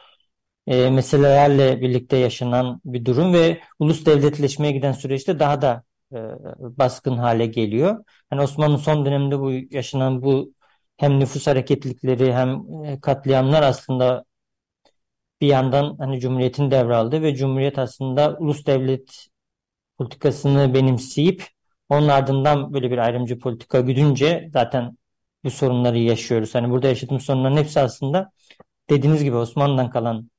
e, meselelerle birlikte yaşanan bir durum ve ulus devletleşmeye giden süreçte daha da e, baskın hale geliyor. Hani Osmanlı son döneminde bu yaşanan bu hem nüfus hareketlilikleri hem e, katliamlar aslında bir yandan hani Cumhuriyet'in devraldı ve Cumhuriyet aslında ulus devlet politikasını benimseyip onun ardından böyle bir ayrımcı politika güdünce zaten bu sorunları yaşıyoruz. Hani burada yaşadığımız sorunların hepsi aslında dediğiniz gibi Osmanlı'dan kalan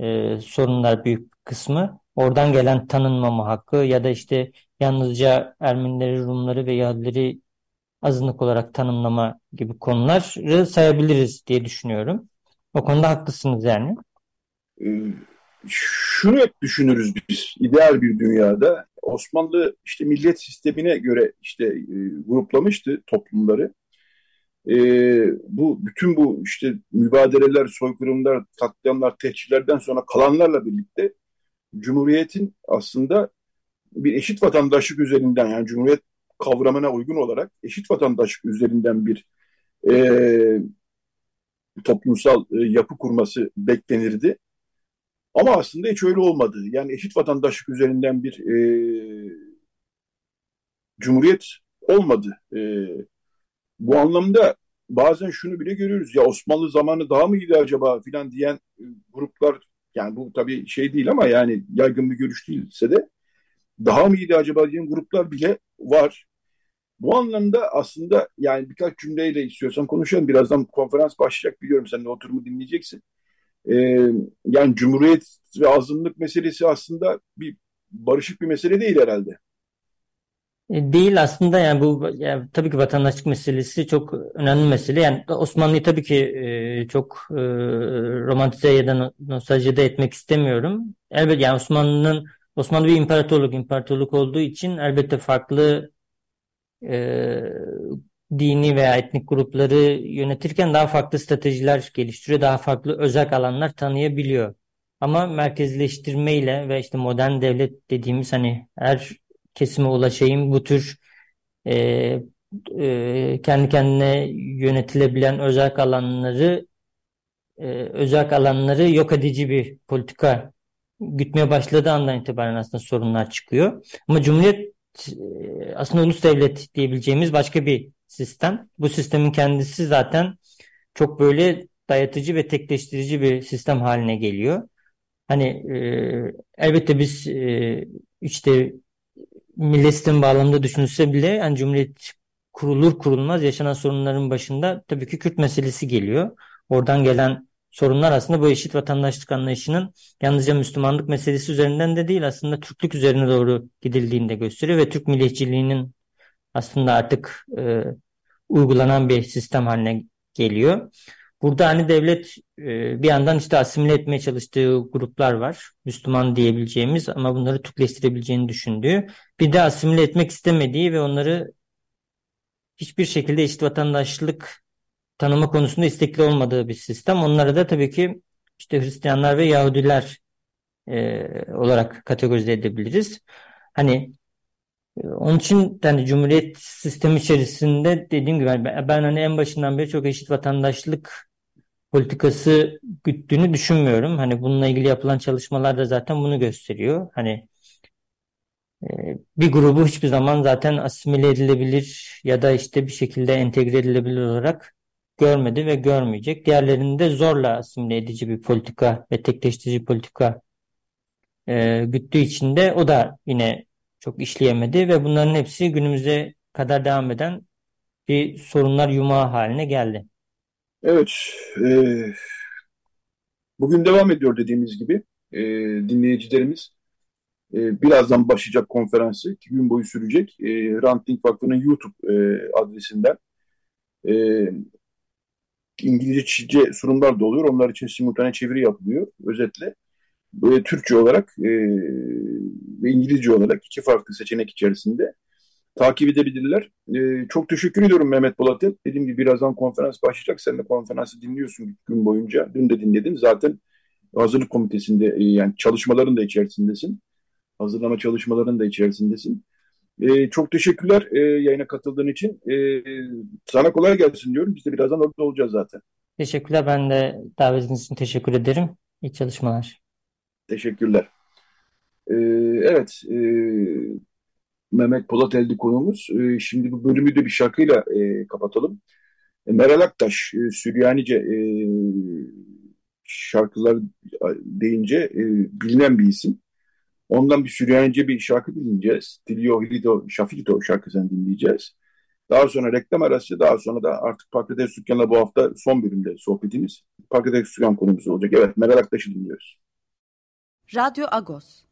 e, sorunlar büyük kısmı. Oradan gelen tanınmama hakkı ya da işte yalnızca Ermenileri, Rumları ve Yahudileri azınlık olarak tanımlama gibi konuları sayabiliriz diye düşünüyorum. O konuda haklısınız yani. Ee, şunu hep düşünürüz biz ideal bir dünyada Osmanlı işte millet sistemine göre işte e, gruplamıştı toplumları. E, bu bütün bu işte mübadeleler, soykırımlar, katliamlar, tehcirlerden sonra kalanlarla birlikte Cumhuriyet'in aslında bir eşit vatandaşlık üzerinden yani Cumhuriyet kavramına uygun olarak eşit vatandaşlık üzerinden bir e, toplumsal e, yapı kurması beklenirdi. Ama aslında hiç öyle olmadı. Yani eşit vatandaşlık üzerinden bir e, cumhuriyet olmadı. E, bu anlamda bazen şunu bile görüyoruz. Ya Osmanlı zamanı daha mı iyiydi acaba filan diyen e, gruplar yani bu tabii şey değil ama yani yaygın bir görüş değilse de daha mı iyiydi acaba diyen gruplar bile var. Bu anlamda aslında yani birkaç cümleyle istiyorsan konuşalım. Birazdan konferans başlayacak biliyorum sen de oturumu dinleyeceksin e, yani cumhuriyet ve azınlık meselesi aslında bir barışık bir mesele değil herhalde. E, değil aslında yani bu yani tabii ki vatandaşlık meselesi çok önemli mesele. Yani Osmanlı'yı tabii ki e, çok e, romantize ya da nostaljide etmek istemiyorum. Elbette yani Osmanlı'nın Osmanlı bir imparatorluk, imparatorluk olduğu için elbette farklı e, dini veya etnik grupları yönetirken daha farklı stratejiler geliştiriyor, daha farklı özel alanlar tanıyabiliyor. Ama merkezleştirmeyle ve işte modern devlet dediğimiz hani her kesime ulaşayım bu tür e, e, kendi kendine yönetilebilen özel alanları e, özel alanları yok edici bir politika gütmeye başladığı andan itibaren aslında sorunlar çıkıyor. Ama Cumhuriyet aslında ulus devlet diyebileceğimiz başka bir sistem. Bu sistemin kendisi zaten çok böyle dayatıcı ve tekleştirici bir sistem haline geliyor. Hani e, elbette biz e, işte millet sistemi bağlamında düşünülse bile yani Cumhuriyet kurulur kurulmaz yaşanan sorunların başında tabii ki Kürt meselesi geliyor. Oradan gelen sorunlar aslında bu eşit vatandaşlık anlayışının yalnızca Müslümanlık meselesi üzerinden de değil aslında Türklük üzerine doğru gidildiğini de gösteriyor ve Türk milliyetçiliğinin aslında artık e, uygulanan bir sistem haline geliyor. Burada hani devlet e, bir yandan işte asimile etmeye çalıştığı gruplar var. Müslüman diyebileceğimiz ama bunları Türkleştirebileceğini düşündüğü. Bir de asimile etmek istemediği ve onları hiçbir şekilde eşit vatandaşlık tanıma konusunda istekli olmadığı bir sistem. Onları da tabii ki işte Hristiyanlar ve Yahudiler e, olarak kategorize edebiliriz. Hani onun için yani Cumhuriyet sistemi içerisinde dediğim gibi ben, ben hani en başından beri çok eşit vatandaşlık politikası güttüğünü düşünmüyorum. Hani bununla ilgili yapılan çalışmalar da zaten bunu gösteriyor. Hani e, bir grubu hiçbir zaman zaten asimile edilebilir ya da işte bir şekilde entegre edilebilir olarak görmedi ve görmeyecek. Diğerlerini de zorla asimile edici bir politika ve tekleştirici politika e, güttüğü için de o da yine çok işleyemedi ve bunların hepsi günümüze kadar devam eden bir sorunlar yumağı haline geldi. Evet, e, bugün devam ediyor dediğimiz gibi e, dinleyicilerimiz. E, birazdan başlayacak konferansı, iki gün boyu sürecek. E, Ranting Vakfı'nın YouTube e, adresinden e, İngilizce, Çince sunumlar da oluyor. Onlar için simultane çeviri yapılıyor özetle. Böyle Türkçe olarak e, ve İngilizce olarak iki farklı seçenek içerisinde takip edebilirler. E, çok teşekkür ediyorum Mehmet Polat'a. Dediğim gibi birazdan konferans başlayacak. Sen de konferansı dinliyorsun gün boyunca. Dün de dinledin. Zaten hazırlık komitesinde e, yani çalışmaların da içerisindesin. Hazırlama çalışmaların da içerisindesin. E, çok teşekkürler e, yayına katıldığın için. E, sana kolay gelsin diyorum. Biz de birazdan orada olacağız zaten. Teşekkürler. Ben de davetiniz için teşekkür ederim. İyi çalışmalar. Teşekkürler. E, evet, e, Mehmet Polat Eldi konuğumuz. E, şimdi bu bölümü de bir şarkıyla e, kapatalım. E, Meral Aktaş, e, Süryanice e, şarkılar deyince e, bilinen bir isim. Ondan bir Süryanice bir şarkı dinleyeceğiz. Dilio Hilito Şafito şarkısını dinleyeceğiz. Daha sonra reklam arası, daha sonra da artık Patates Dükkan'la bu hafta son bölümde sohbetimiz. Patates Dükkan konumuz olacak. Evet, Meral Aktaş'ı dinliyoruz. Radyo Agos.